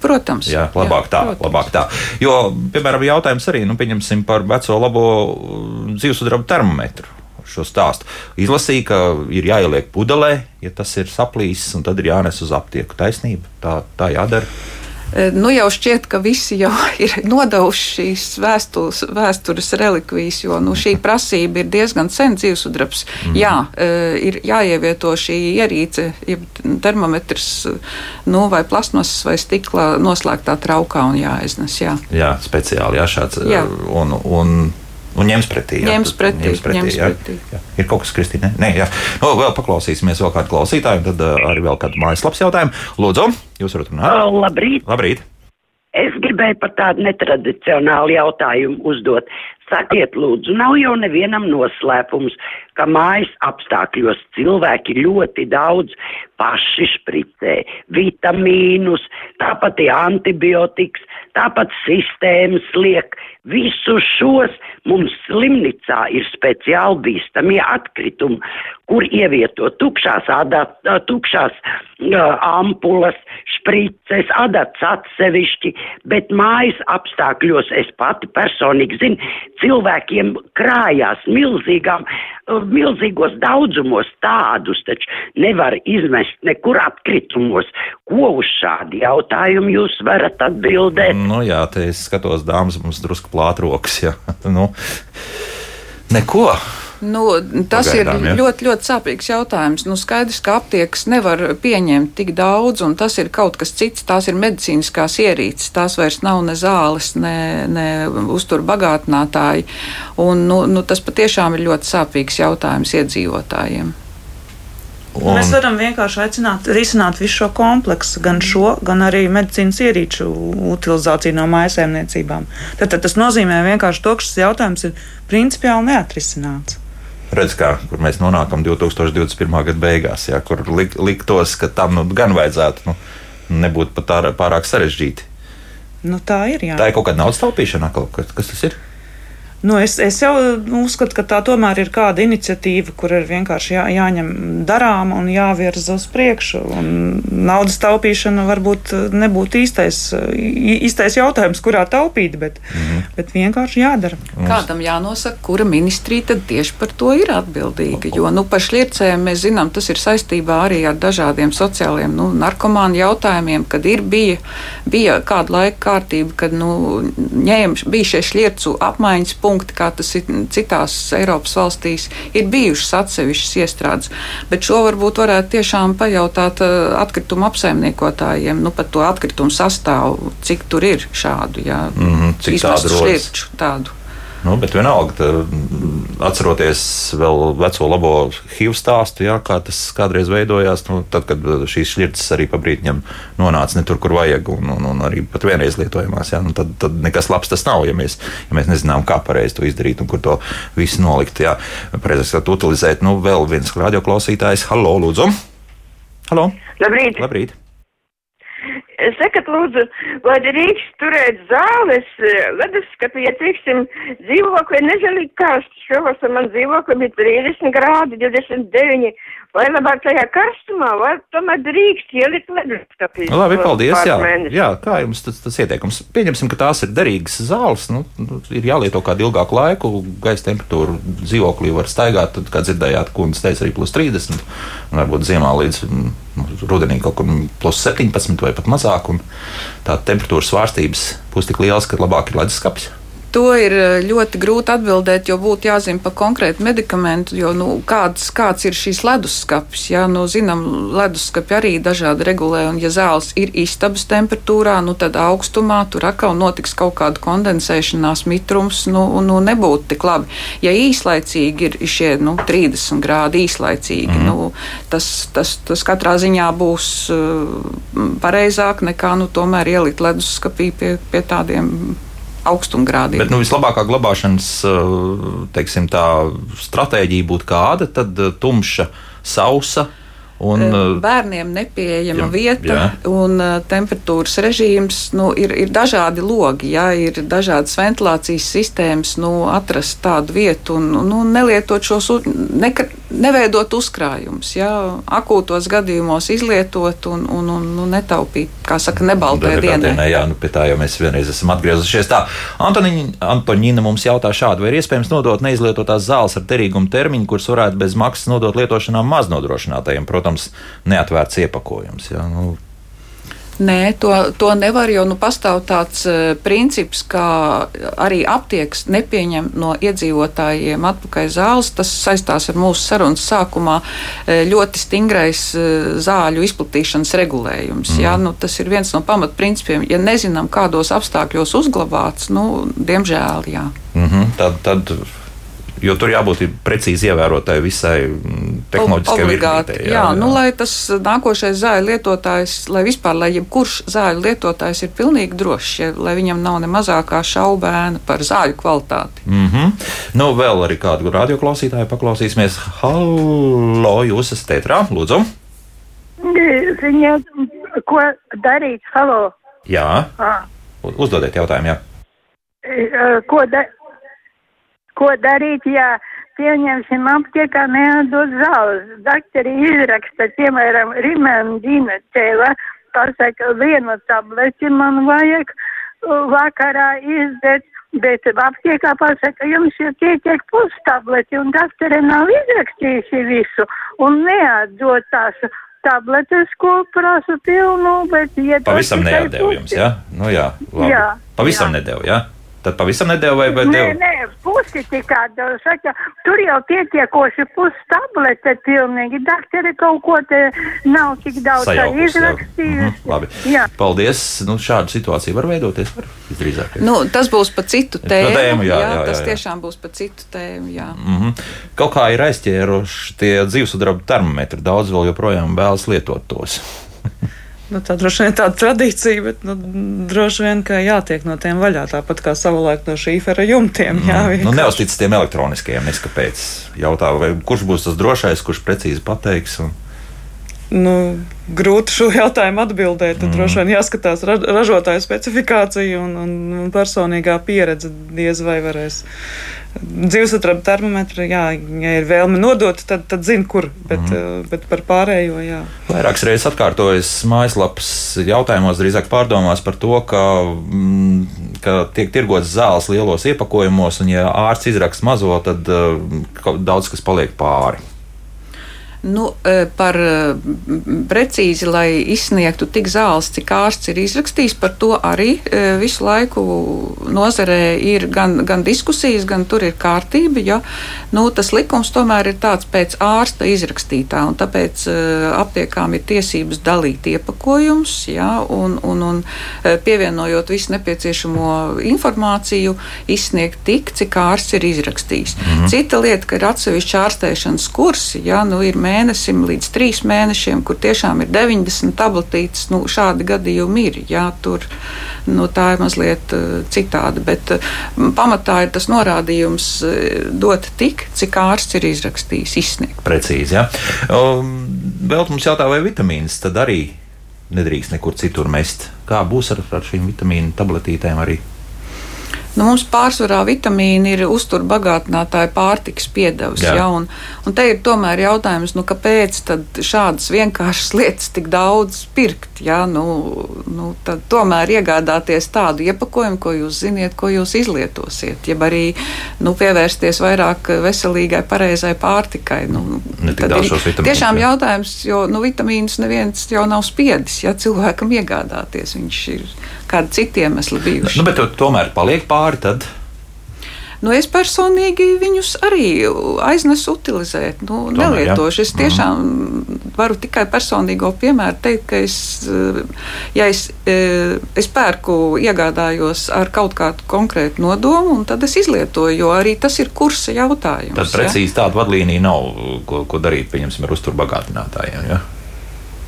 Protams. Jā, labāk jā, tā, protams. labāk tā. Jo, piemēram, jautājums arī, nu, pieņemsim par veco labo mm, dzīvesudraba termometru. Šo stāstu izlasīja, ka ir jāieliek pudelē, ja tas ir saplīsis, un tad ir jānes uz aptieku. Taisnība, tā, tā jādara. E, Nu jau šķiet, ka visi jau (laughs) ir nodevuši šīs vēstules, vēstures relikvijas, jo nu, šī prasība ir diezgan sen dzīvesudrabs. Mm. Jā, e, ir jāievieto šī ierīce, jeb termometrs, nu, vai plasmasas vai stikla noslēgtā traukā un jāaiznes. Jā. Jā, speciāli jā, šāds. Jā. Un, un, un ņems pretī. Jā, Ņems pretī, ņems pretī, ņems jā. pretī. Jā. Ir kaut kas, Kristīne? Nē, jā. Nu, vēl paklausīsimies vēl kādu klausītāju, un tad uh, arī vēl kādu mājaslapas jautājumu. Lūdzu, jūs varat runāt? O, labrīt! Labrīt! Es gribēju par tādu netradicionālu jautājumu uzdot. Sakiet, lūdzu, nav jau nevienam noslēpums, ka mājas apstākļos cilvēki ļoti daudz paši špricē vitamīnus, tāpat antibiotikas, tāpat sistēmas liek. Visus šos mums slimnīcā ir speciāli bīstamie atkritumi, kur ievieto tukšās, adat, tukšās uh, ampulas, šprices, adats atsevišķi, bet mājas apstākļos es pati personīgi zinu, cilvēkiem krājās milzīgām, uh, milzīgos daudzumos tādus, taču nevar izmest nekur atkritumos. Ko uz šādu jautājumu jūs varat atbildēt? Nu, jā, te es skatos, dāmas, mums drusku plātrokas. Ja. (laughs) nu, neko. Nu, tas Pagaidām, ir ja? ļoti, ļoti sāpīgs jautājums. Nu, skaidrs, ka aptiekas nevar pieņemt tik daudz, un tas ir kaut kas cits. Tās ir medicīniskās ierīces, tās vairs nav ne zāles, ne, ne uzturbagātinātāji. Un, nu, nu, tas patiešām ir ļoti sāpīgs jautājums iedzīvotājiem. Un... Mēs varam vienkārši aicināt risināt visu šo kompleksu, gan šo, gan arī medicīnas ierīču utilizāciju no mājasēmniecībām. Tad, tad tas nozīmē vienkārši to, ka šis jautājums ir principiāli neatrisināts. Redz, kā kur mēs nonākam 2021. gada beigās, ja, kur lik, liktos, ka tam nu, gan vajadzētu nu, nebūt pat tā, pārāk sarežģīti. Nu, tā ir. Jā. Tā ir kaut kāda naudas taupīšana, kas tas ir? Nu, es, es jau uzskatu, ka tā tomēr ir kāda iniciatīva, kur ir vienkārši jā, jāņem darām un jāvirza uz priekšu. Un naudas taupīšana varbūt nebūtu īstais, īstais jautājums, kurā taupīt, bet, mm -hmm. bet vienkārši jādara. Kādam jānosaka, kura ministrija tad tieši par to ir atbildīga? Jo nu, par šļircēm mēs zinām, tas ir saistībā arī ar dažādiem sociāliem nu, narkomānu jautājumiem, kad ir bija, bija kāda laika kārtība, kad nu, ņēma, bija šie šļircu apmaiņas punkti, kā tas ir citās Eiropas valstīs, ir bijušas atsevišķas iestrādes. Bet šo varbūt varētu tiešām pajautāt uh, atkritumu apsaimniekotājiem, nu, par to atkritumu sastāvu, cik tur ir šādu, jā, mm -hmm, cik tādu šķirču tādu. Nu, bet vienalga, tā, atceroties vēl veco labo HIV stāstu, jā, kā tas kādreiz veidojās, nu, tad, kad šīs šķirtas arī pa brīdim nonāca ne tur, kur vajag, un, un, un arī pat vienreiz lietojamās, jā, nu, tad, tad nekas labs tas nav, ja mēs, ja mēs nezinām, kā pareizi to izdarīt un kur to visu nolikt. Jā, pareizi sakot, utilizēt. Nu, vēl viens radioklausītājs. Halo, lūdzu! Halo! Labrīt! Labrīt. Sakat, lūdzu, vai drīkst turēt zāles, leduskapī, ja, teiksim, dzīvokli nežēlīgi karsts. Šovasar man dzīvokli bija 30 grādi, 29. Vai labāk tajā karstumā, vai tomēr drīkst ielikt leduskapī? Labi, paldies. Jā, Pārmēneši. jā, kā jums tas, tas ieteikums? Pieņemsim, ka tās ir derīgas zāles. Nu, nu, ir jālieto kādu ilgāku laiku. Gaisa temperatūra dzīvoklī var staigāt. Tad, kā dzirdējāt, kundze teica, arī plus 30. Un varbūt ziemā līdz mm, rudenī kaut kur plus 17 vai pat mazāk. Tā temperatūras svārstības būs tik lielas, ka labāk ir leduskapis. To ir eh, ļoti grūti atbildēt, jo būtu jāzina par konkrētu medikamentu, jo nu, kāds, kāds ir šīs leduskapis. Jā, nu, zinām, leduskapi arī dažādi regulē, un ja zāles ir istabas temperatūrā, nu, tad augstumā tur atkal notiks kaut kāda kondensēšanās mitrums, nu, nu, nebūtu tik labi. Ja īslaicīgi ir šie nu, 30 grādi īslaicīgi, mm. nu, tas, tas, tas katrā ziņā būs uh, pareizāk nekā nu, tomēr ielikt leduskapī pie, pie tādiem augstumgrādiem. Bet nu, vislabākā glabāšanas eh, teiksim, stratēģija būtu kāda? Tad eh, tumša, sausa. Un, eh, Bērniem nepieejama jā, vieta jā. un temperatūras režīms. Nu, ir, ir dažādi logi, jā, ir dažādas ventilācijas sistēmas. Nu, atrast tādu vietu un nu, nelietot šos, neka, neveidot uzkrājumus. Jā, akūtos gadījumos izlietot un, un, un nu, netaupīt, kā saka, nebaltajā dienā. Dienā, jā, nu, pie tā jau mēs vienreiz esam atgriezušies. Tā, Antoniņa, Antoņina mums jautā šādu, vai ir iespējams nodot neizlietotās zāles ar derīgumu termiņu, kuras varētu bez maksas nodot lietošanā maznodrošinātajiem, protams, neatvērts iepakojums. Jā, nu, Nē, to, to nevar, jo nu, pastāv tāds uh, princips, ka arī aptiekas nepieņem no iedzīvotājiem atpakaļ zāles. Tas saistās ar mūsu sarunas sākumā eh, ļoti stingrais uh, zāļu izplatīšanas regulējums. Mm. Jā, nu, tas ir viens no pamatprincipiem. Ja nezinām, kādos apstākļos uzglabāts, nu, diemžēl jā. mm -hmm, tad, tad, jo tur jābūt precīzi ievērotai visai mm, tehnoloģiskie Obligāti. virnītē. Jā, jā, nu, lai tas nākošais zāļu lietotājs, lai vispār, lai jebkurš zāļu lietotājs ir pilnīgi drošs, ja, lai viņam nav ne mazākā šaubēna par zāļu kvalitāti. Mm -hmm. Nu, vēl arī kādu radioklausītāju paklausīsimies. Halo, jūs esat ētrā, lūdzu. Ziņā, ko darīt? Halo. Jā, Ah. uzdodiet jautājumu, jā. Eh, Ko, da ko darīt, ja pieņemsim aptiekā neatdod zāles? Daktari izraksta, piemēram, rimendīna tēva, pasaka, vienu tableti man vajag uh, vakarā izdēt. Bet aptiekā pasaka, jums ir pietiek pustableti, un daktari nav izrakstījuši visu, un neatdod tās tabletes, ko prasa pilnu, bet iedod Pavisam tikai neatdevu jums, jā? Nu, jā, labi. Jā, Pavisam jā. nedevu, jā? Tad pavisam nedevu vai, vai Nē, nē, pusi tikai. Saka, tur jau pietiekoši pusi tablete pilnīgi. Daktari kaut ko te nav tik daudz izrakstījusi. Mhm, labi. Jā. Paldies. Nu, šāda situācija var veidoties. Var, visdrīzāk. Nu, tas būs pa citu tēmu. tēmu, jā, jā, jā, tas jā. tiešām būs pa citu tēmu. Jā. Mm -hmm. Kaut kā ir aizķēruši tie dzīvesudraba termometri. Daudz vēl joprojām vēlas lietot tos. Nu, tā droši vien tāda tradīcija, bet nu, droši vien, ka jātiek no tiem vaļā. Tāpat kā savulaik no šīfera jumtiem. Jā, nu, vienkārši. neuztic tiem elektroniskajiem, neskapēc. Jautā, vai kurš būs tas drošais, kurš precīzi pateiks. Un... Nu, grūti šo jautājumu atbildēt. Tad mm. droši vien jāskatās ra ražotāja specifikācija un, un, un personīgā pieredze. Diez vai varēs. Dzīvesatrāba termometru, jā, ja ir vēlme nodot, tad, tad zina, kur. Bet, mm. bet par pārējo, jā. Vairākas reizes atkārtojas mājaslapas jautājumos, drīzāk pārdomās par to, ka, mm, ka tiek tirgotas zāles lielos iepakojumos, un ja ārsts izraksta mazo, tad uh, daudz kas paliek pāri. Nu, e, par e, precīzi, lai izsniegtu tik zāles, cik ārsts ir izrakstījis, par to arī e, visu laiku nozarē ir gan, gan diskusijas, gan tur ir kārtība. Ja? Nu, tas likums tomēr ir tāds pēc ārsta izrakstītā, un tāpēc aptiekām ir tiesības dalīt iepakojumus, ja? un, un, un pievienojot visu nepieciešamo informāciju, izsniegt tik, cik ārsts ir izrakstījis. Mhm. Cita lieta, ka ir atsevišķi ārstēšanas kursi, ja? nu, ir mēnesim līdz trīs mēnešiem, kur tiešām ir 90 tabletītes. Nu, šādi gadījumi ir. Jā, tur nu, tā ir mazliet uh, citāda. Bet uh, pamatā ir tas norādījums uh, dot tik, cik ārsts ir izrakstījis, izsniegt. Precīzi. Ja? Um, vēl mums jautā, vai vitamīnas tad arī nedrīkst nekur citur mest. Kā būs ar, ar šīm vitamīnu tabletītēm arī? Nu, mums pārsvarā vitamīni ir uzturbagātinātāja pārtikas piedevs. Jā. Ja, un, un te ir tomēr jautājums, nu, kāpēc šādas vienkāršas lietas tik daudz pirkt? Ja? Nu, nu, tomēr iegādāties tādu iepakojumu, ko jūs ziniet, ko jūs izlietosiet. Jeb arī nu, pievērsties vairāk veselīgai, pareizai pārtikai. Nu, tad ir Tiešām jā. jautājums, jo nu, vitamīnus neviens jau nav spiedis. Ja cilvēkam iegādāties, viņš ir kādi citi iemesli bijuši. Nu, bet tomēr paliek pāri. Tad Nu, es personīgi viņus arī aiznesu utilizēt. Nu, Tomēr, nelietošu. Es tiešām varu tikai personīgo piemēru teikt, ka es, eh, ja es, eh, es pērku, iegādājos ar kaut kādu konkrētu nodomu, un tad es izlietoju, jo arī tas ir kursa jautājums. Tad precīzi tāda vadlīnija nav, ko, ko darīt pieņemsim, ar uzturbagātinātājiem. Ja?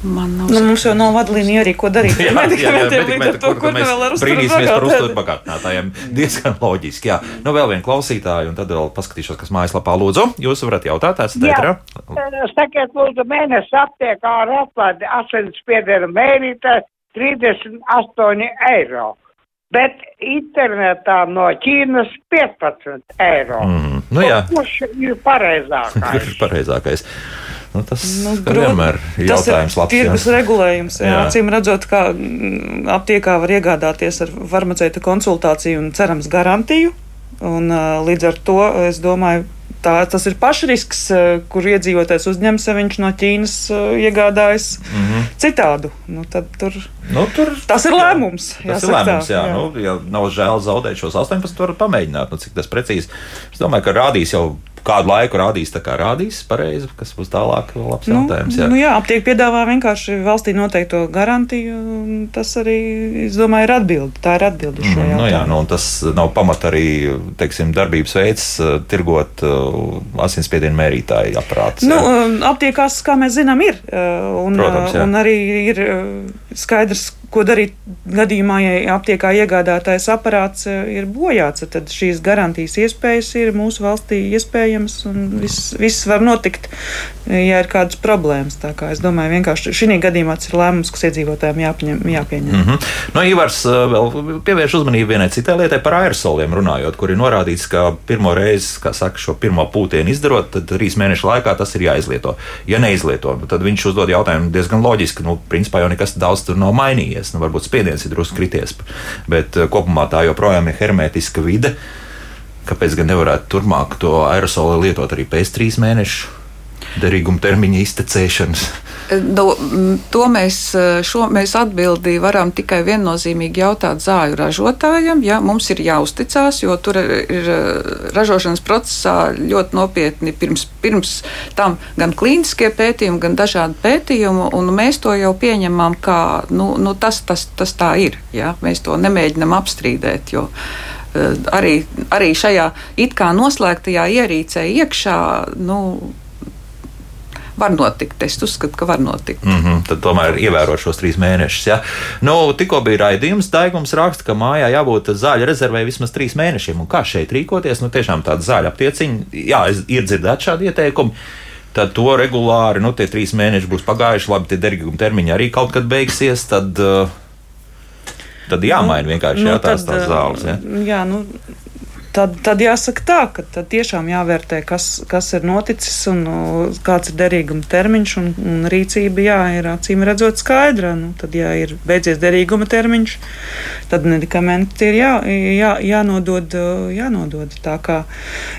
Man nav Nu, mums jau nav vadlīnija arī, ko darīt. (laughs) Jā, jā, jā, ar medikamenti, to, kur, nu vēl ar mēs brīnīsimies par uzturbagātēm. uzturbagātinātājiem. (laughs) Diezgan loģiski. Jā. Nu, vēl viena klausītāja, un tad vēl paskatīšos, kas mājaslapā lūdzu. Jūs varat jautāt, esat Jā. ēterā? Sakiet, lūdzu, mēnesis aptiekā ar atlaidi asinsspiediena mērītē 38 eiro. Bet internetā no Ķīnas 15 eiro. Mm, nu jā. Kurš ir pareizākais? Kurš ir pareizākais? Nu, tas Nu, grūti. vienmēr ir Tas jautājums. ir labs, tirgus jā. regulējums. Jā. Jā. Acīm redzot, ka mm, aptiekā var iegādāties ar farmaceita konsultāciju un cerams garantiju. Un, līdz ar to es domāju, tā, tas ir pašrisks, kur iedzīvotājs uzņems, ja viņš no Ķīnas iegādājas Mhm. citādu. Nu, tur, Nu, tur, tas ir lēmums. Tas ir jāsaka tā, lēmums, jā. jā. Nu, ja nav žēl zaudēt šos 18, tad var pamēģināt, nu, cik tas precīzi. Es domāju, ka rādīs jau kādu laiku rādīs, tā kā rādīs pareizi, kas būs tālāk labs Nu, jautājums. Jā. nu jā, aptiek piedāvā vienkārši valstī noteikto garantiju. un Tas arī, es domāju, ir atbilde. Tā ir atbilde uz šo Mm, nu, jā, jautājumu. nu, tas nav pamata arī teiksim, darbības veids, tirgot uh, asinsspiedienu mērītāju aparātus. Nu, aptiekās, kā mēs zinām, ir. Un, Protams, jā. un arī ir skaidrs, ko darīt gadījumā, ja aptiekā iegādātais aparāts uh, ir bojāts. Tad šīs garantijas iespējas ir mūsu valstī iespējamas un viss, viss var notikt, ja ir kādas problēmas. Tā kā es domāju, vienkārši šī gadījumā tas ir lēmums, kas iedzīvotājiem jāpieņem. jāpieņem. Mm -hmm. nu, Ivars uh, vēl pievērš uzmanību vienai citai lietai par aerosoliem runājot, kur ir norādīts, ka pirmo reizi, kā saka, šo pirmo pūtienu izdarot, tad trīs mēnešu laikā tas ir jāizlieto. Ja neizlieto, tad viņš uzdod jautājumu diezgan loģiski. Nu, principā jau nekas daudz tur nav mainījies. Nu, varbūt spiediens ir drusku krities, bet uh, kopumā tā joprojām ir hermētiska vide. Kāpēc gan nevarētu turpmāk to aerosolu lietot arī pēc trīs mēnešu derīguma termiņa iztecēšanas? M, to mēs, eh, šo, mēs atbildi varam tikai viennozīmīgi jautāt zāļu ražotājiem. Ja, mums ir jāuzticās, jo tur ir eh, ražošanas procesā ļoti nopietni pirms, pirms tam gan klīniskie pētījumi, gan dažādi pētījumi, un mēs to jau pieņemam kā nu, nu, tas, tas, tas tā ir. Ja? Mēs to nemēģinam apstrīdēt. Jo, eh, Arī, arī šajā it kā noslēgtajā ierīcē iekšā nu, var notikt. Es uzskatu, ka var notikt. Mm -hmm, tad tomēr ievērot šos trīs mēnešus. Ja? Nu, tikko bija raidījums, Daigums raksta, ka mājā jābūt zāļu rezervē vismaz trīs mēnešiem. Un kā šeit rīkoties? Nu, tiešām tāda zāļu aptieciņa, jā, es ir dzirdēts šādi ieteikumi. Tad to regulāri, nu, tie trīs mēneši būs pagājuši, labi, tie derīguma termiņi arī kaut kad beigsies. Tad, uh, tad jāmaina vienkārši jā, tās, tās zāles. Ja? Jā, nu, tad, tad jāsaka tā, ka tad tiešām jāvērtē, kas, kas ir noticis un kāds ir derīguma termiņš. Un, un rīcība jā, ir acīm redzot skaidra. Nu, tad, ja ir beidzies derīguma termiņš, tad medikamenti ir jā, jā, jānodod, jānodod. Tā kā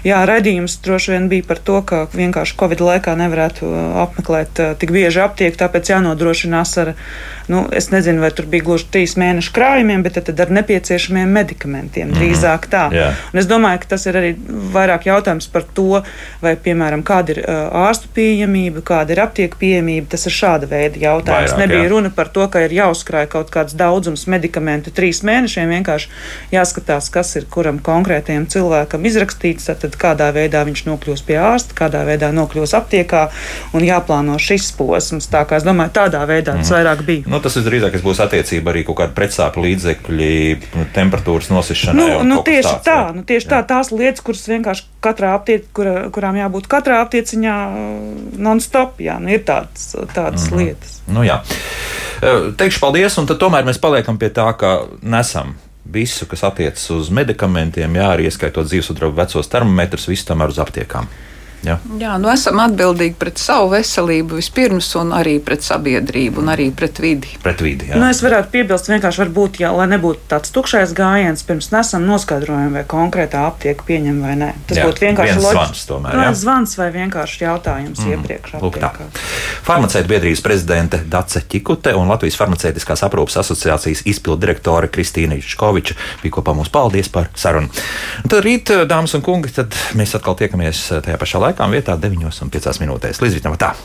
jā, redzījums droši vien bija par to, ka vienkārši Covid laikā nevarētu apmeklēt tik bieži aptieku, tāpēc jānodrošinās ar, nu, es nezinu, vai tur bija gluži trīs mēnešu krājumiem, bet tad, ar nepieciešamiem medikamentiem. Drīzāk tā. Jā. Un es domāju, ka tas ir arī vairāk jautājums par to, vai, piemēram, kāda ir ārstu pieejamība, kāda ir aptieku pieejamība. Tas ir šāda veida jautājums. Vairāk, Nebija jā. runa par to, ka ir jāuzkrāj kaut kāds daudzums medikamentu trīs mēnešiem. Vienkārši jāskatās, kas ir kuram konkrētajam cilvēkam izrakstīts, tad, kādā veidā viņš nokļūs pie ārsta, kādā veidā nokļūs aptiekā un jāplāno šis posms. Tā kā es domāju, tādā veidā tas vairāk bija. Nu, tas visdrīzāk būs attiecībā arī kaut kāda pretsāpju līdzekļi, nu, temperatūras nosišanai. Nu, nu, tieši tāds, tā, nu, tieši tā, tās lietas, kuras vienkārši katrā aptiekā, kura, kurām jābūt katrā aptieciņā non-stop, jā, nu, ir tādas, tādas mm -hmm. lietas. Nu, jā. Eh, Teikšu paldies, un tad tomēr mēs paliekam pie tā, ka nesam visu, kas attiecas uz medikamentiem, jā, arī ieskaitot dzīvesudraba vecos termometrus, visu tomēr uz aptiekām. Jā. Jā, nu esam atbildīgi pret savu veselību vispirms, un arī pret sabiedrību, un arī pret vidi. Pret vidi. Jā. Nu, es varētu piebilst, vienkārši varbūt, ja, lai nebūtu tāds tukšais gājiens, pirms nesam noskaidrojumi, vai konkrētā aptieka pieņem vai nē. Tas Jā, būtu vienkārši loģiski. zvans tomēr, jā. zvans vai vienkārši jautājums mm. iepriekš. Farmacēta biedrības prezidente Dace Čikute un Latvijas farmaceitiskās aprūpas asociācijas izpildu direktore Kristīna Čkoviča bija kopā mums. Paldies par sarunu. Un tad rīt, dāmas un kungi, tad mēs atkal tiekamies tajā pašā laikā un vietā 9,5 minūtēs. Līdz rītam! Tā!